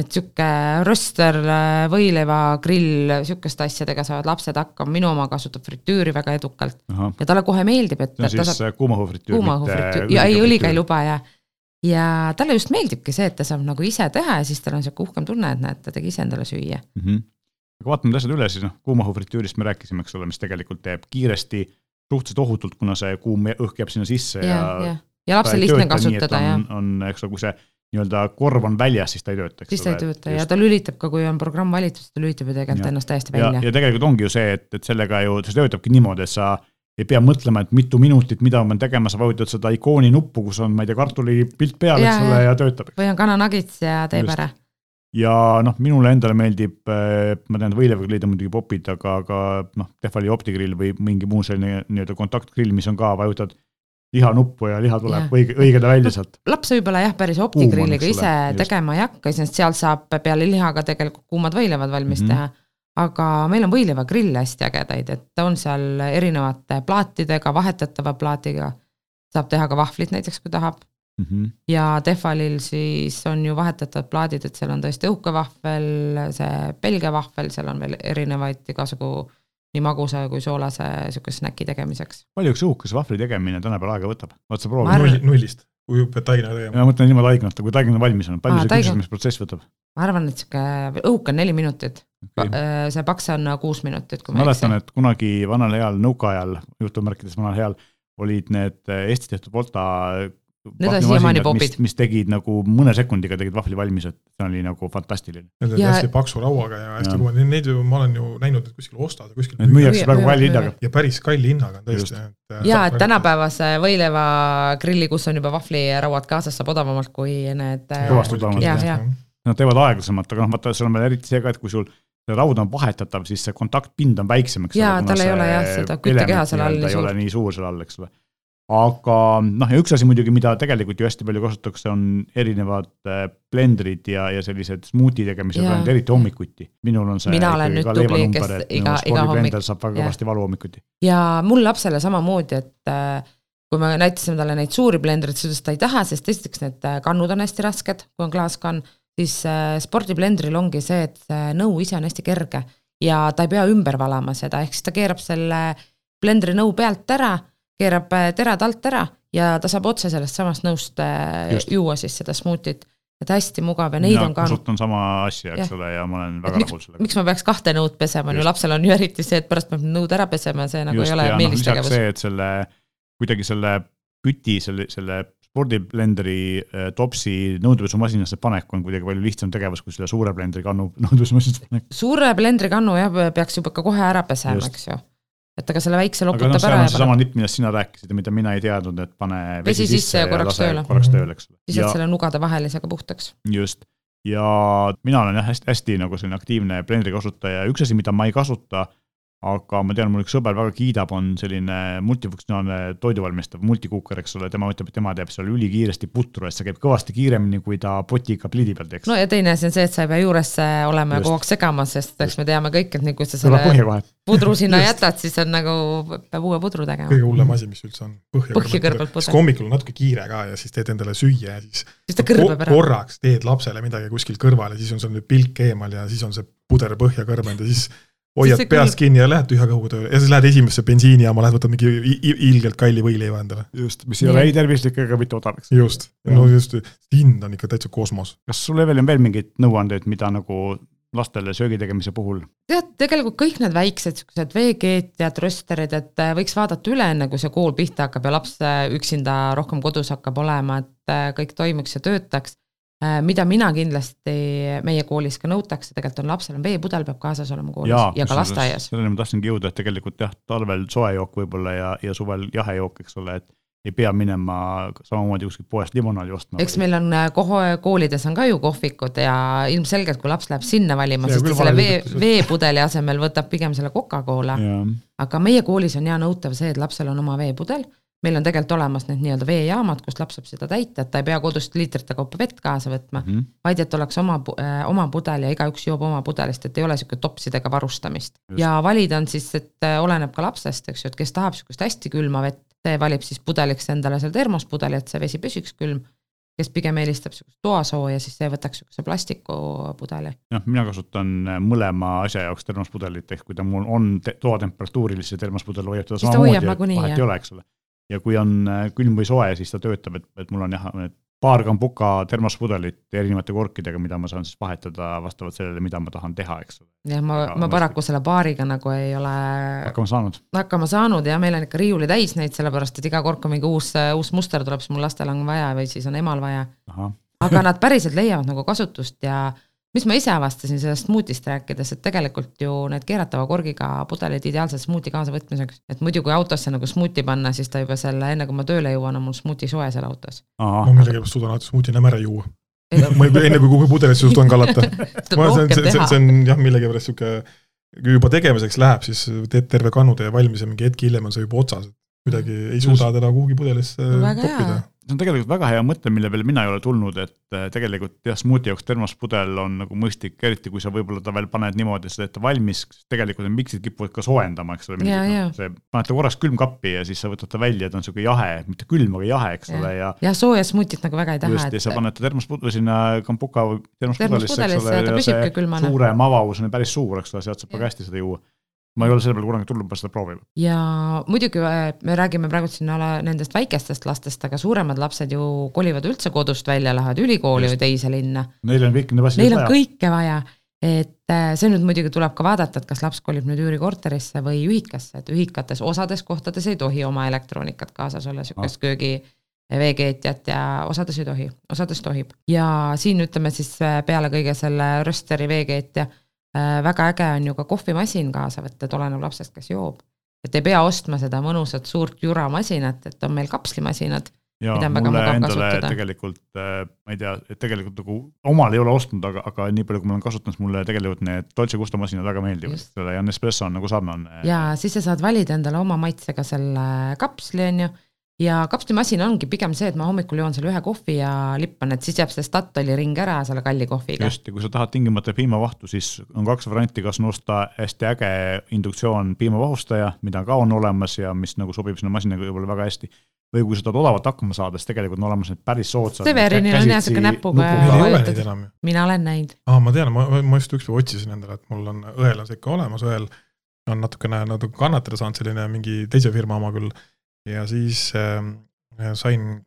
Speaker 2: et sihuke röster, võileivagrill, sihukeste asjadega saavad lapsed hakkama, minu oma kasutab fritüüri väga edukalt. ja talle kohe meeldib, et.
Speaker 1: see on siis saab... kuumaõhufritüür.
Speaker 2: kuumaõhufritüür ja ei, õliga ei luba ja ja talle just meeldibki see, et ta saab nagu ise teha ja siis tal on sihuke uhkem tunne, et näed, ta tegi ise endale süüa mm. -hmm
Speaker 1: aga vaatame need asjad üle, siis noh, kuumahufritüürist me rääkisime, eks ole, mis tegelikult teeb kiiresti, suhteliselt ohutult, kuna see kuum õhk jääb sinna sisse ja,
Speaker 2: ja, ja, ja lapsel lihtne kasutada, jah.
Speaker 1: on, eks ole, kui see nii-öelda korv on väljas, siis ta ei tööta,
Speaker 2: siis ta ei tööta ja ta lülitab ka, kui on programm valitud, siis ta lülitab ju tegelikult ja. ennast täiesti välja.
Speaker 1: ja tegelikult ongi ju see, et, et sellega ju, see töötabki niimoodi, et sa ei pea mõtlema, et mitu minutit, mida ma pean tegema, sa vajutad seda ikooni nuppu, kus on, ma ei tea, kartulipilt peal, eks ole, ja töötab.
Speaker 2: või on kananagits ja teeb Just. ära
Speaker 1: ja noh, minule endale meeldib, äh, ma tean, võileivagrill on muidugi popid, aga, aga noh, Tehvali optigrill või mingi muu selline nii-öelda kontaktgrill, mis on ka, vajutad lihanuppu ja liha tuleb ja. õige, õigeda välja sealt.
Speaker 2: laps võib-olla jah, päris optigrilliga ise just. tegema ei hakka, sest seal saab peale lihaga tegelikult kuumad võileivad valmis mm -hmm. teha. Aga meil on võileivagrill hästi ägedaid, et on seal erinevate plaatidega, vahetatava plaatiga. saab teha ka vahvlit näiteks, kui tahab mm. -hmm. ja Tehvalil siis on ju vahetatavad plaadid, et seal on tõesti õhkevahvel, see Belgia vahvel, seal on veel erinevaid igasugu nii magusa kui soolase niisuguse snäki tegemiseks.
Speaker 1: palju üks õhukese vahvli tegemine tänapäeval aega võtab? vaata sa proovi.
Speaker 3: null, nullist, kui pead taigna tegema.
Speaker 1: ma mõtlen niimoodi taignata, kui taigna valmis on, palju Aa, see küpsetamisprotsess võtab?
Speaker 2: ma arvan, et niisugune õhuk on neli minutit okay., äh, see paks on kuus minutit,
Speaker 1: kui ma ei eksi. mäletan, et kunagi vanal heal nõukaajal, jutumärkides vanal heal, olid need Eestis tehtud Volta
Speaker 2: Need on siiamaani popid.
Speaker 1: mis tegid nagu mõne sekundiga tegid vahvli valmis, et see oli nagu fantastiline.
Speaker 3: Need olid hästi paksu rauaga ja hästi kuumad, neid ju ma olen ju näinud, et kuskil ostad ja kuskil.
Speaker 1: Need müüakse praegu kalli hinnaga.
Speaker 3: ja päris kalli hinnaga on tõesti.
Speaker 2: ja, et tänapäevase võileivagrilli, kus on juba vahvlirauad kaasas, saab odavamalt kui need.
Speaker 1: kõvasti odavamalt. Nad teevad aeglasemalt, aga noh, vaata, seal on veel eriti see ka, et kui sul raud on vahetatav, siis see kontaktpind on väiksem, eks
Speaker 2: jaa, tal ei ole jah seda küttekeha seal all
Speaker 1: nii suur. ei ole nii suur seal all, eks ole aga noh, ja üks asi muidugi, mida tegelikult ju hästi palju kasutatakse, on erinevad äh, blendrid ja, ja sellised smuuti tegemised, eriti hommikuti. minul on see
Speaker 2: mina olen nüüd tubli, kes iga, iga hommik.
Speaker 1: saab väga kõvasti valu hommikuti.
Speaker 2: ja mul lapsele samamoodi, et äh, kui me näitasime talle neid suuri blendreid, siis ta ütles, et ta ei taha, sest esiteks need äh, kannud on hästi rasked, kui on klaaskann, siis spordiblendril ongi see, et see nõu ise on hästi kerge ja ta ei pea ümber valama seda, ehk siis ta keerab selle blendri nõu pealt ära keerab äh, terad alt ära ja ta saab otse sellest samast nõust äh, Just. juua siis seda smuutit. et hästi mugav ja neid ja, on ka.
Speaker 1: kasutan sama asja, eks ole, ja ma olen väga rahul sellega.
Speaker 2: miks ma peaks kahte nõud pesema, on ju, lapsel on ju eriti see, et pärast peab nõud ära pesema see nagu Just, ei ole meelistegevus no,.
Speaker 1: see, et selle, kuidagi selle püti, selle, selle spordiblenderi äh, topsi nõudepesumasinasse panek on kuidagi palju lihtsam tegevus kui selle suure blendri kannu nõudepesumasinasse panek.
Speaker 2: suure blendri kannu jah, peaks juba ka kohe ära pesema, eks ju et aga selle väikse loputab
Speaker 1: no, ära. seesama nipp, millest sina rääkisid ja mida mina ei teadnud, et pane
Speaker 2: vesi, vesi sisse ja korraks tööle.
Speaker 1: korraks tööle, eks
Speaker 2: lisad selle nugade vahelisega puhtaks.
Speaker 1: just, ja mina olen jah, hästi, hästi nagu selline aktiivne blendri kasutaja ja üks asi, mida ma ei kasuta aga ma tean, mul üks sõber väga kiidab, on selline multifunktsionaalne toiduvalmistav, multikuuker, eks ole, tema ütleb, et tema teeb seal ülikiiresti putru, et see käib kõvasti kiiremini, kui ta potiga pliidi peal teeks.
Speaker 2: no ja teine asi on see, et sa ei pea juures olema ja kogu aeg segama, sest eks me teame kõik, et nii kui sa selle pudru sinna jätad, siis on nagu, peab uue pudru tegema.
Speaker 3: kõige hullem asi, mis üldse on.
Speaker 2: põhja kõrvalt
Speaker 3: pudru. hommikul on natuke kiire ka ja siis teed endale süüa ja siis.
Speaker 2: siis ta kõrbeb ära.
Speaker 3: korraks teed lapsele midagi kuskil kõrval ja siis on sul nüüd pilk eemal ja siis on see puder põhja kõrbenud ja siis hoiad peast kinni ja lähed tühja kõhuga tööle ja siis lähed esimesse bensiinijaama, lähed võtad mingi ilgelt kalli võileiva endale.
Speaker 1: just, mis ei ole ei tervislik ega mitte odav, eks.
Speaker 3: just, no just, hind on ikka täitsa kosmos.
Speaker 1: kas sul, Evelin, veel mingeid nõuandeid, mida nagu lastele söögi tegemise puhul?
Speaker 2: tead, tegelikult kõik need väiksed siuksed veekeetjad, rösterid, et äh, võiks vaadata üle, enne kui see kool pihta hakkab ja laps äh, üksinda rohkem kodus hakkab olema, et äh, kõik toimiks ja töötaks mida mina kindlasti meie koolis ka nõutakse, tegelikult on lapsel on veepudel peab kaasas olema koolis ja, ja ka lasteaias.
Speaker 1: selleni ma tahtsingi jõuda, et tegelikult jah, talvel soe jook võib-olla ja, ja suvel jahe jook, eks ole, et ei pea minema samamoodi kuskilt poest limonaadi ostma.
Speaker 2: eks meil on äh, koho, koolides on ka ju kohvikud ja ilmselgelt, kui laps läheb sinna valima, siis ta selle vee, veepudeli asemel võtab pigem selle Coca-Cola. aga meie koolis on hea nõutav see, et lapsel on oma veepudel meil on tegelikult olemas need nii-öelda veejaamad, kust laps saab seda täita, et ta ei pea kodust liitrite kaupa vett kaasa võtma mm, -hmm. vaid et oleks oma äh,, oma pudel ja igaüks joob oma pudelist, et ei ole niisugune topsidega varustamist. ja valida on siis, et äh, oleneb ka lapsest, eks ju, et kes tahab niisugust hästi külma vett, see valib siis pudeliks endale selle termospudeli, et see vesi püsiks külm kes pigem eelistab niisugust toasooja, siis see võtaks niisuguse plastikupudeli.
Speaker 1: noh, mina kasutan äh, mõlema asja jaoks termospudelit, ehk kui ta mul on toatemperatuuril, siis see termospudel hoiab teda samamoodi, vahet ei ole, eks ole ja kui on äh, külm või soe, siis ta töötab, et, et mul on jah, paar kambuka termospudelit erinevate korkidega, mida ma saan siis vahetada vastavalt sellele, mida ma tahan teha, eks ole.
Speaker 2: jah, ma, ma paraku selle baariga nagu ei ole
Speaker 1: hakkama saanud.
Speaker 2: hakkama saanud ja meil on ikka riiuli täis neid, sellepärast et iga kord, kui mingi uus, uus muster tuleb, siis mul lastel on vaja või siis on emal vaja. aga nad päriselt leiavad nagu kasutust ja mis ma ise avastasin sellest smuutist rääkides, et tegelikult ju need keeratava korgiga pudelid ideaalselt smuuti kaasavõtmiseks, et muidu kui autosse nagu smuuti panna, siis ta juba selle, enne kui ma tööle jõuan, on mul smuuti soe seal autos.
Speaker 3: ma millegipärast suudan alati smuutina mere juua. ma juba enne kui kuhugi pudelisse suudan kallata ma see on, see, see, see on jah, millegipärast sihuke, kui juba tegemiseks läheb, siis teed terve kanutee valmis ja mingi hetk hiljem on see juba otsas. kuidagi ei suuda teda kuhugi pudelisse toppida
Speaker 1: see on tegelikult väga hea mõte, mille peale mina ei ole tulnud, et äh, tegelikult jah, smuuti jaoks termospudel on nagu mõistlik, eriti kui sa võib-olla ta veel paned niimoodi, et sa teed ta valmis, tegelikult need miksid kipuvad ka soojendama, eks ole. No, see, paned ta korraks külmkappi ja siis sa võtad ta välja, ta on sihuke jahe, mitte külm, aga jahe, eks ole, ja.
Speaker 2: ja sooja smuutit nagu väga ei taha.
Speaker 1: just, ja sa paned ta termospudeli sinna kampuka või termospudelisse, eks ole, ja see suurem avavus on päris suur, eks ole, sealt saab väga hästi seda juua ma ei ole selle peale kunagi tulnud, ma seda proovima.
Speaker 2: ja muidugi äh, me räägime praegu siin nendest väikestest lastest, aga suuremad lapsed ju kolivad üldse kodust välja, lähevad ülikooli Just. või teise linna.
Speaker 1: Neil on kõiki neid asju
Speaker 2: vaja. Neil on kõike vaja, et äh, see nüüd muidugi tuleb ka vaadata, et kas laps kolib nüüd üürikorterisse või ühikasse, et ühikates osades kohtades ei tohi oma elektroonikat kaasas olla, sihukest ah. köögi veekeetjat ja osades ei tohi, osades tohib. ja siin ütleme siis äh, peale kõige selle rösteri veekeetja Äh, väga äge on ju ka kohvimasin kaasa võtta, et oleneb lapsest, kes joob. et ei pea ostma seda mõnusat suurt juramasinat, et on meil kapslimasinad.
Speaker 1: ja mulle endale kasutada. tegelikult, äh, ma ei tea, et tegelikult nagu omal ei ole ostnud, aga, aga nii palju, kui ma olen kasutanud, mulle tegelikult need Dolce Gusto masinad väga meeldivad, selle ja Nespresso on nagu sarnane.
Speaker 2: ja siis sa saad valida endale oma maitsega selle kapsli, on ju ja kapslimasin ongi pigem see, et ma hommikul joon selle ühe kohvi ja lippan, et siis jääb see Statoili ring ära selle kalli kohviga.
Speaker 1: just, ja kui sa tahad tingimata piimavahtu, siis on kaks varianti, kas osta hästi äge induktsioon piimavahustaja, mida ka on olemas ja mis nagu sobib sinna masinaga võib-olla väga hästi. või kui sa tahad odavalt hakkama saada, siis tegelikult on olemas need päris soodsad.
Speaker 2: Severinil on jah siuke näpuga mina olen näinud.
Speaker 3: aa, ma tean, ma, ma just ükspäev otsisin endale, et mul on, õel on see ikka olemas, õel on natukene natuke kannatada saanud, selline mingi teise firma oma küll ja siis äh, sain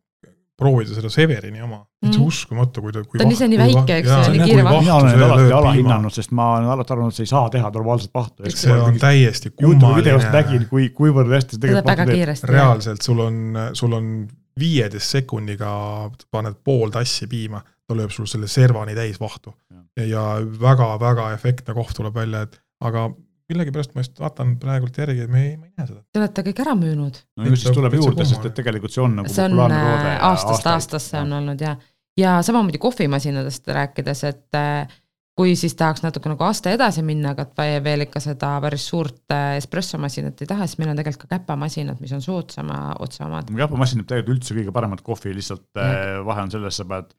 Speaker 3: proovida seda Severini oma mm., täitsa uskumatu, kui ta kui
Speaker 2: ta on ise nii väike, eks ju, nii kiire
Speaker 1: vaht. mina olen neid alati alahinnanud, sest ma olen alati arvanud, et see ei saa teha normaalset vahtu.
Speaker 3: see on täiesti kummaline.
Speaker 1: videost nägin, kui, kuivõrd hästi
Speaker 2: see tegelikult vahtu teeb.
Speaker 3: reaalselt, sul on, sul on viieteist sekundiga paned pool tassi piima, ta lööb sul selle servani täis vahtu. ja väga-väga efektne kohv tuleb välja, et aga millegipärast ma just vaatan praegult järgi, me ei, ma ei näe seda.
Speaker 2: Te olete kõik ära müünud.
Speaker 1: no ju siis tuleb juurde, sest et tegelikult see on nagu
Speaker 2: see on äh, aastast aastasse on olnud ja, ja samamoodi kohvimasinadest rääkides, et äh, kui siis tahaks natuke nagu aasta edasi minna, aga veel ikka seda päris suurt äh, espressomasinat ei taha, siis meil on tegelikult ka käpamasinad, mis on soodsama otsa omad.
Speaker 1: käpamasinad teevad üldse kõige paremat kohvi, lihtsalt ja. vahe on selles, sa pead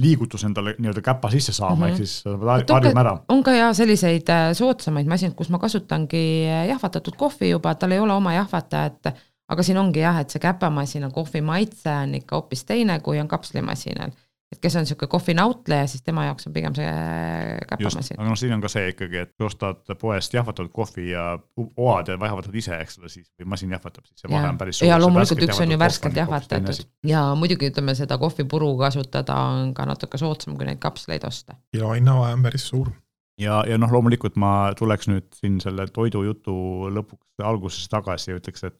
Speaker 1: liigutus endale nii-öelda käpa sisse saama mm, -hmm. ehk siis pead harjuma ära.
Speaker 2: on ka ja selliseid äh, soodsamaid masinaid, kus ma kasutangi äh, jahvatatud kohvi juba, tal ei ole oma jahvatajat, aga siin ongi jah, et see käpamasina kohvi maitse on ikka hoopis teine, kui on kapslimasinal et kes on niisugune kohvinautleja, siis tema jaoks on pigem see käpamasin.
Speaker 1: aga noh, siin on ka see ikkagi, et kui ostad poest jahvatatud kohvi ja oad ja jahvatad ise, eks ole, siis või masin jahvatab, siis see vahe on päris
Speaker 2: suur. ja loomulikult üks on ju värskelt jahvatatud ja muidugi ütleme, seda kohvipuru kasutada on ka natuke soodsam, kui neid kapsleid osta.
Speaker 3: ja hinnavahe on päris suur
Speaker 1: ja, ja noh, loomulikult ma tuleks nüüd siin selle toidujutu lõpuks alguses tagasi ja ütleks, et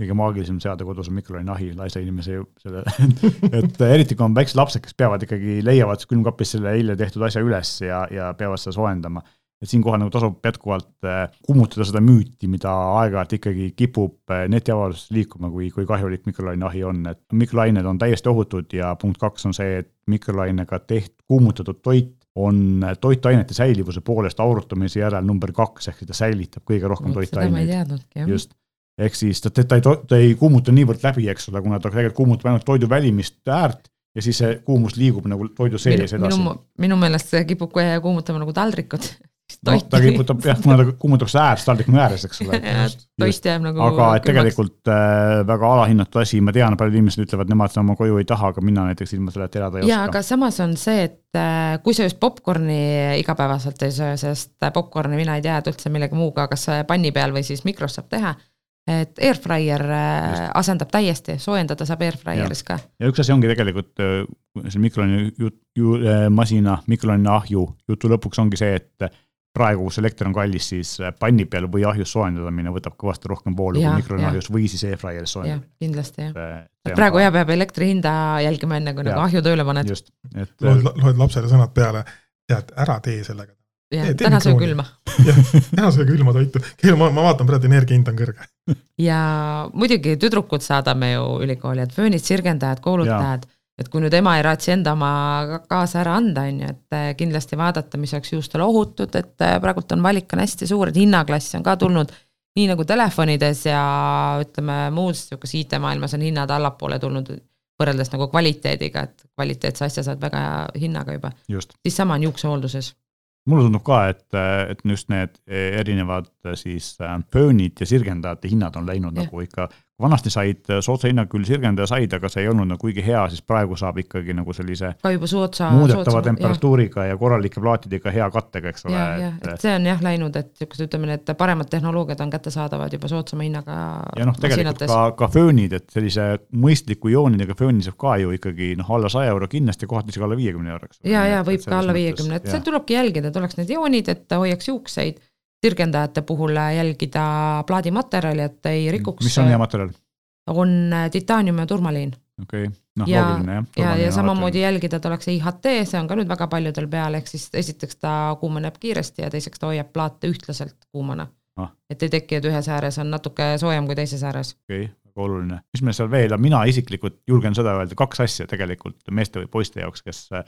Speaker 1: kõige maagilisem seade kodus on mikrolaineahi laise inimese selle et eriti kui on väiksed lapsed, kes peavad ikkagi, leiavad külmkapist selle eile tehtud asja üles ja, ja peavad seda soojendama. et siinkohal nagu tasub jätkuvalt äh, kummutada seda müüti, mida aeg-ajalt ikkagi kipub äh, netiavaluses liikuma, kui, kui kahjulik mikrolaineahi on, et mikrolained on täiesti ohutud ja punkt kaks on see, et mikrolainega tehtud kuumutatud toit on toitainete säilivuse poolest aurutamise järel number kaks, ehk ta säilitab kõige rohkem toitaineid.
Speaker 2: seda teadnudki, jah.
Speaker 1: just ehk siis ta, ta ei, ta ei kuumuta niivõrd läbi, eks ole, kuna ta tegelikult kuumutab ainult toidu välimist äärt ja siis see kuumus liigub nagu toidu sees edasi.
Speaker 2: minu, meelest see kipub kuumutama nagu taldrikud.
Speaker 1: noh, ta kiputab jah, kuna ta kuumutab seda äärt taldriku ääres, eks ole.
Speaker 2: toit jääb nagu.
Speaker 1: aga et tegelikult äh, väga alahinnatud asi, ma tean, paljud inimesed ütlevad, nemad seda oma koju ei taha, aga mina näiteks ilma selleta elada ei
Speaker 2: oska. jaa, aga samas on see, et äh, kui sa just popkorni igapäevaselt ei söö, sest popkorni mina ei tea üldse millegi muuga, kas panni peal või siis mikros saab teha et airfryer äh, asendab täiesti, soojendada saab airfryeris ka.
Speaker 1: ja üks asi ongi tegelikult äh, see mikroloni jut-, ju, äh, masina, mikroloni ahju jutu lõpuks ongi see, et praegu, kus elekter on kallis, siis panni peal või ahjus soojendamine võtab kõvasti rohkem voolu kui mikroloni ahjus või siis airfryeris soojendamine.
Speaker 2: kindlasti jah. praegu jah, peab elektri hinda jälgima, enne kui nagu ahju tööle paned.
Speaker 3: just, et. loed, loed lapsele sõnad peale, tead, ära tee sellega
Speaker 2: jah, täna söö külma.
Speaker 3: jah, täna söö külma toitu, ma, ma vaatan praegu, energia hind on kõrge.
Speaker 2: ja muidugi tüdrukud saadame ju ülikooli, et föönid, sirgendajad, koolutajad, et kui nüüd ema ei raatsi enda oma kaasa ära anda, on ju, et eh, kindlasti vaadata, mis oleks juustele ohutud, et eh, praegult on valik on hästi suur, et hinnaklass on ka tulnud nii nagu telefonides ja ütleme, muus niisuguse IT-maailmas on hinnad allapoole tulnud võrreldes nagu kvaliteediga, et kvaliteetse asja saad väga hea hinnaga juba. siis sama on juuksehoolduses
Speaker 1: mulle tundub ka, et, et just need erinevad siis föönid ja sirgendajate hinnad on läinud ja. nagu ikka vanasti said soodsa hinnaga küll sirgendaja said, aga see ei olnud nagu kuigi hea, siis praegu saab ikkagi nagu sellise
Speaker 2: ka juba soodsa,
Speaker 1: muudetava soodsa, temperatuuriga ja. ja korralike plaatidega hea kattega, eks ole.
Speaker 2: Et... et see on jah läinud, et niisugused, ütleme, need paremad tehnoloogiad on kättesaadavad juba soodsama hinnaga.
Speaker 1: ja noh, tegelikult ka, ka föönid, et sellise mõistliku joonidega fööni saab ka ju ikkagi noh, alla saja euro kindlasti, kohati isegi alla viiekümne euro, eks.
Speaker 2: ja, ja võib ka alla viiekümne, et seal tulebki jälgida, et oleks need joonid, et hoiaks juukseid sirgendajate puhul jälgida plaadimaterjali, et ei rikuks.
Speaker 1: mis on hea materjal?
Speaker 2: on äh, titaanium ja turmaliin.
Speaker 1: okei okay., noh
Speaker 2: loogiline jah. ja, ja, ja samamoodi jälgida, et oleks IHT, see on ka nüüd väga paljudel peal, ehk siis esiteks ta kuumeneb kiiresti ja teiseks ta hoiab plaate ühtlaselt kuumana ah.. et ei teki, et ühes ääres on natuke soojem kui teises ääres.
Speaker 1: okei okay,, väga oluline. mis meil seal veel on, mina isiklikult julgen seda öelda, kaks asja tegelikult meeste või poiste jaoks, kes äh,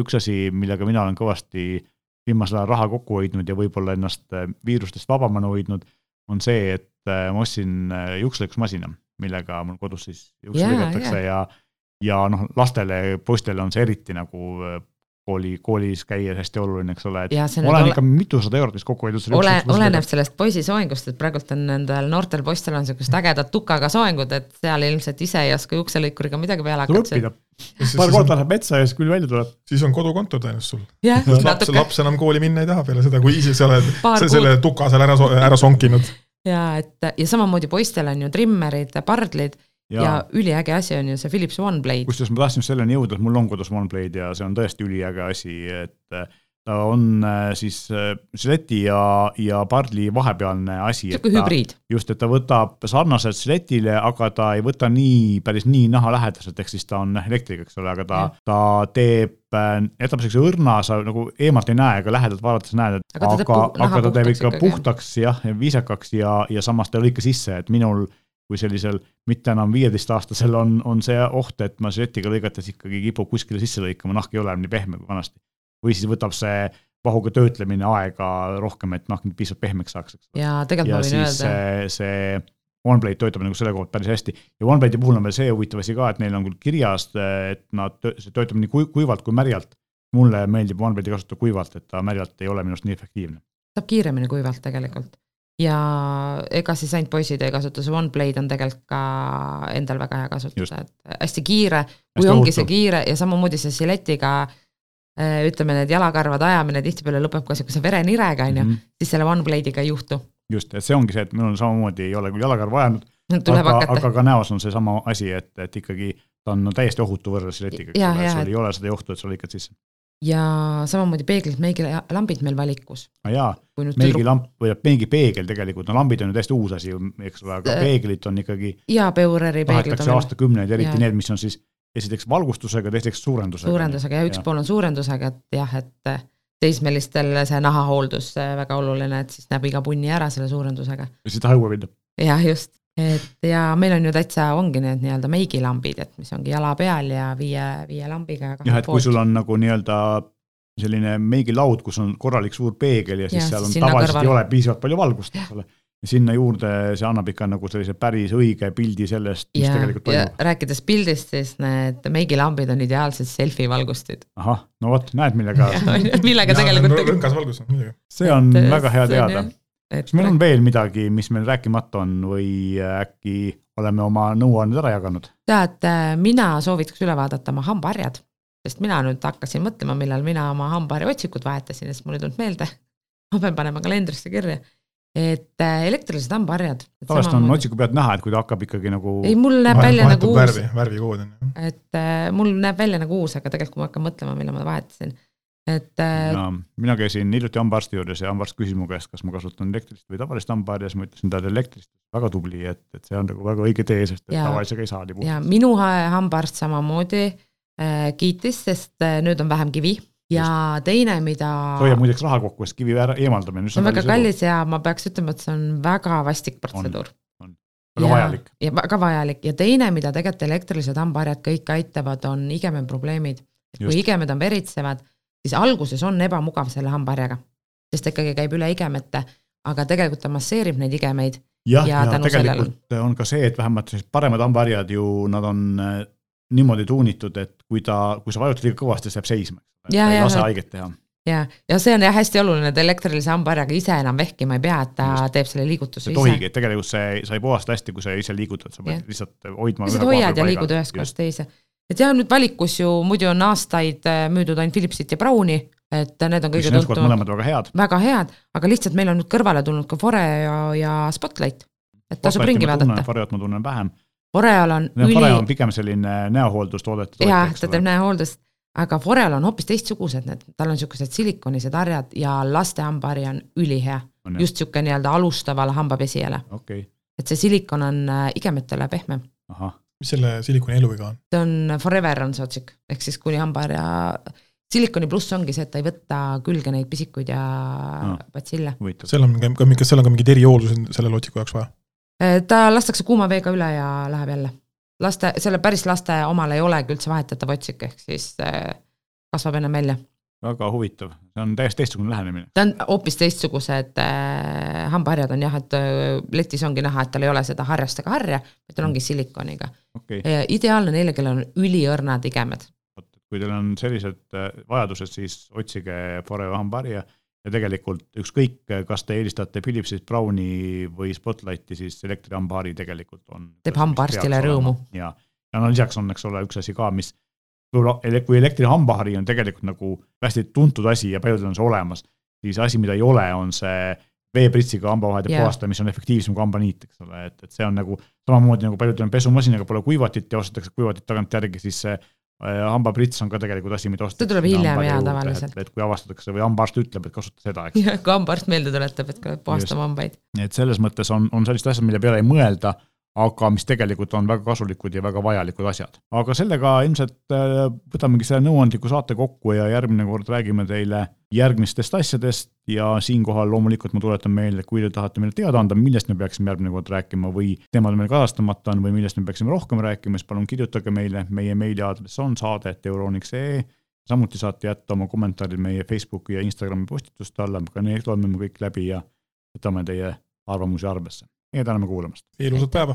Speaker 1: üks asi, millega mina olen kõvasti viimasel ajal raha kokku hoidnud ja võib-olla ennast äh, viirustest vabamana hoidnud, on see, et äh, ma ostsin äh, juukselõikusmasina, millega mul kodus siis juukseid yeah, lõigatakse yeah. ja ja noh, lastele, poistele on see eriti nagu kooli, koolis käies hästi oluline, eks ole, et ja, ma olen ole... ikka mitusada eurot vist kokku hoidnud.
Speaker 2: ole, oleneb sellest poisi soengust, et praegult on nendel noortel poistel on niisugused ägedad tukaga soengud, et seal ilmselt ise ei oska juukselõikuriga midagi peale
Speaker 1: hakata. tuleb õppida. Paar korda läheb metsa ja siis küll välja tuleb.
Speaker 3: siis on kodukontor tõenäoliselt sul. laps, laps enam kooli minna ei taha peale seda, kui ise sa oled selle tuka seal ära, ära sonkinud.
Speaker 2: ja et ja samamoodi poistel on ju trimmerid, pardlid ja, ja üliäge asi on ju see Philips OneBlade.
Speaker 1: kusjuures ma tahtsin selleni jõuda, et mul on kodus OneBlade ja see on tõesti üliäge asi, et ta on äh, siis äh, ja, ja pardli vahepealne asi.
Speaker 2: sihuke hübriid.
Speaker 1: just, et ta võtab sarnaselt žiletile, aga ta ei võta nii, päris nii naha lähedaselt, ehk siis ta on elektriga, eks ole, aga ta, ta teeb, äh, jätab siukse õrna, sa nagu eemalt ei näe, aga lähedalt vaadates näed, et aga, aga, aga ta teeb ikka puhtaks jah, viisakaks ja, ja samas ta ei lõika sisse, et minul kui sellisel mitte enam viieteistaastasel on, on see oht, et ma žiletiga lõigates ikkagi kipub kuskile sisse lõikama, nahk ei ole nii pehme kui vanasti või siis võtab see vahuga töötlemine aega rohkem, et noh, piisavalt pehmeks saaks,
Speaker 2: ja tegelikult ma võin öelda.
Speaker 1: see, OneBlade töötab nagu selle koha pealt päris hästi ja OneBlade'i puhul on veel see huvitav asi ka, et neil on küll kirjas, et nad, see töötab nii kuivalt kui märjalt. mulle meeldib OneBlade'i kasutada kuivalt, et ta märjalt ei ole minu arust nii efektiivne.
Speaker 2: saab kiiremini kuivalt tegelikult ja ega siis ainult poisid ei kasuta, see OneBlade on tegelikult ka endal väga hea kasutada, et hästi kiire, kui hästi ongi ohutu. see kiire ja samamoodi see žiletiga Äh, ütleme, need jalakarvade ajamine tihtipeale lõpeb ka niisuguse verenirega, on ju, mhm. siis selle OneBlade'iga ei juhtu.
Speaker 1: just, et see ongi see, et minul samamoodi ei ole küll jalakarva ajanud, aga, aga ka näos on seesama asi, et, et ikkagi ta on no, täiesti ohutu võrreldes letiga, eks ole, sul ei ole seda ohtu, et sa lõikad sisse.
Speaker 2: ja samamoodi peeglid, meigilambid meil valikus.
Speaker 1: aa jaa, meigilamp või meigipeegel tegelikult, no lambid on ju täiesti uus asi, eks ole, aga äh, peeglid on ikkagi.
Speaker 2: jaa, Peureri peeglid.
Speaker 1: tahetakse aastakümneid, eriti ja. need, mis on siis esiteks valgustusega, teiseks suurendusega.
Speaker 2: suurendusega ja üks ja. pool on suurendusega, et jah, et teismelistel see nahahooldus väga oluline, et siis näeb iga punni ära selle suurendusega.
Speaker 1: ja siis ta haua minna.
Speaker 2: jah, just, et ja meil on ju täitsa, ongi need nii-öelda meigilambid, et mis ongi jala peal ja viie, viie lambiga.
Speaker 1: jah, et kui sul on nagu nii-öelda selline meigilaud, kus on korralik suur peegel ja siis ja, seal on tavaliselt kõrval. ei ole piisavalt palju valgust, eks ole sinna juurde see annab ikka nagu sellise päris õige pildi sellest, mis ja, tegelikult toimub.
Speaker 2: rääkides pildist, siis need meigilambid on ideaalsed selfie valgustid.
Speaker 1: ahah, no vot, näed, millega
Speaker 2: millega tegelikult
Speaker 3: rõngas valgus, muidugi.
Speaker 1: see on et, väga hea teada. kas meil on veel midagi, mis meil rääkimata on või äkki oleme oma nõuanded ära jaganud?
Speaker 2: tead, mina soovitaks üle vaadata oma hambaharjad, sest mina nüüd hakkasin mõtlema, millal mina oma hambaharja otsikud vahetasin ja siis mul ei tulnud meelde. ma pean panema kalendrisse kirja et äh, elektrilised hambaharjad.
Speaker 1: tavaliselt on otsiku pealt näha, et kui ta hakkab ikkagi nagu.
Speaker 2: ei, mul näeb Vahet, välja nagu uus.
Speaker 3: värvi, värvikood on ju.
Speaker 2: et äh, mul näeb välja nagu uus, aga tegelikult, kui ma hakkan mõtlema, millal ma vahetasin, et äh,.
Speaker 1: mina käisin hiljuti hambaarsti juures ja hambaarst küsis mu käest, kas ma kasutan elektrilist või tavalist hambaharja, siis ma ütlesin talle elektrist, väga tubli, et, et see on nagu väga õige tee, sest et tavalisega ei saa nii
Speaker 2: puhtalt. ja minu hambaarst samamoodi äh, kiitis, sest äh, nüüd on vähem kivi ja Just. teine, mida.
Speaker 1: hoiab muideks raha kokku, sest kivi eemaldamine.
Speaker 2: see on väga kallis ja ma peaks ütlema, et see on väga vastik protseduur.
Speaker 1: väga ja, vajalik.
Speaker 2: ja väga vajalik ja teine, mida tegelikult elektrilised hambaharjad kõik aitavad, on igemeprobleemid. kui igemed on veritsevad, siis alguses on ebamugav selle hambaharjaga, sest ikkagi käib üle igemete, aga tegelikult ta masseerib neid igemeid.
Speaker 1: jah, ja, ja tegelikult sellel... on ka see, et vähemalt sellised paremad hambaharjad ju, nad on äh, niimoodi tuunitud, et kui ta, kui sa vajutad liiga kõvasti, siis jääb seisma et ja, ta ei lase haiget teha
Speaker 2: ja, ja see on jah hästi oluline, et elektrilise hambaharjaga ise enam vehkima ei pea, et ta Just. teeb selle liigutuse
Speaker 1: ise. tohigi, et tegelikult see, sa ei puhasta hästi, kui sa ise liigutad, sa pead lihtsalt hoidma.
Speaker 2: lihtsalt hoiad ja liigud ühest kohast teise. et jah, nüüd valikus ju muidu on aastaid äh, müüdud ainult Philipsit ja Browni, et need on kõige tuntumad.
Speaker 1: mõlemad väga head.
Speaker 2: väga head, aga lihtsalt meil on nüüd kõrvale tulnud ka Fore ja, ja Spotlight. et tasub ringi vaadata.
Speaker 1: Foreot ma tunnen vähem.
Speaker 2: Foreal on
Speaker 1: no, üli. Fore on pigem selline näohooldustoodete.
Speaker 2: jah, ta teeb näohooldust aga Foreal on hoopis teistsugused need, tal on niisugused silikonised harjad ja laste hambahari on ülihea. just niisugune nii-öelda alustavale hambapesijale
Speaker 1: okay..
Speaker 2: et see silikon on äh, igemetele pehmem.
Speaker 3: mis selle silikoni eluiga on?
Speaker 2: see on forever on see otsik, ehk siis kuni hambaharja, silikoni pluss ongi see, et ta ei võta külge neid pisikuid ja no. batsille.
Speaker 3: seal on ka, kas seal on ka mingid erihooldused selle otsiku jaoks vaja?
Speaker 2: Äh, ta lastakse kuuma veega üle ja läheb jälle laste, selle päris laste omal ei olegi üldse vahetatav otsik, ehk siis äh, kasvab ennem välja.
Speaker 1: väga huvitav, see on täiesti teistsugune lähenemine.
Speaker 2: ta on hoopis teistsugused äh, hambaharjad on jah, et äh, letis ongi näha, et tal ei ole seda harjast ega harja, vaid tal ongi silikoniga
Speaker 1: okay..
Speaker 2: ideaalne neile, kellel on üliõrnad igemed.
Speaker 1: kui teil on sellised vajadused, siis otsige Forever hambaharja ja tegelikult ükskõik, kas te eelistate Philipsit, Browni või Spotlighti, siis elektrihambahari tegelikult on.
Speaker 2: teeb hambaarstile rõõmu.
Speaker 1: ja, ja no lisaks on, eks ole, üks asi ka, mis võib-olla, kui elektrihambahari on tegelikult nagu hästi tuntud asi ja paljudel on see olemas, siis asi, mida ei ole, on see veepritsiga hambavahede yeah. puhastamine, mis on efektiivsem kui hambaniit, eks ole, et, et see on nagu samamoodi nagu paljudel on pesumasinaga pole kuivatit ja ostetakse kuivatit tagantjärgi, siis see hambaprits on ka tegelikult asi, mida ostetakse.
Speaker 2: see tuleb hiljem jaa tavaliselt.
Speaker 1: et kui avastatakse või hambaarst ütleb, et kasuta seda,
Speaker 2: eks. jah, kui hambaarst meelde tuletab, et puhastame hambaid.
Speaker 1: et selles mõttes on, on sellised asjad, mille peale ei mõelda aga mis tegelikult on väga kasulikud ja väga vajalikud asjad. aga sellega ilmselt äh, võtamegi selle nõuandliku saate kokku ja järgmine kord räägime teile järgmistest asjadest ja siinkohal loomulikult ma tuletan meelde, kui te tahate meile teada anda, millest me peaksime järgmine kord rääkima või teemad meil kajastamata on või millest me peaksime rohkem rääkima, siis palun kirjutage meile, meie meiliaadress on saade.euroniks.ee samuti saate jätta oma kommentaarid meie Facebooki ja Instagrami postituste alla, ka need loeme me kõik läbi ja võtame teie arvamusi arvesse ja täname kuulamast.
Speaker 3: ilusat päeva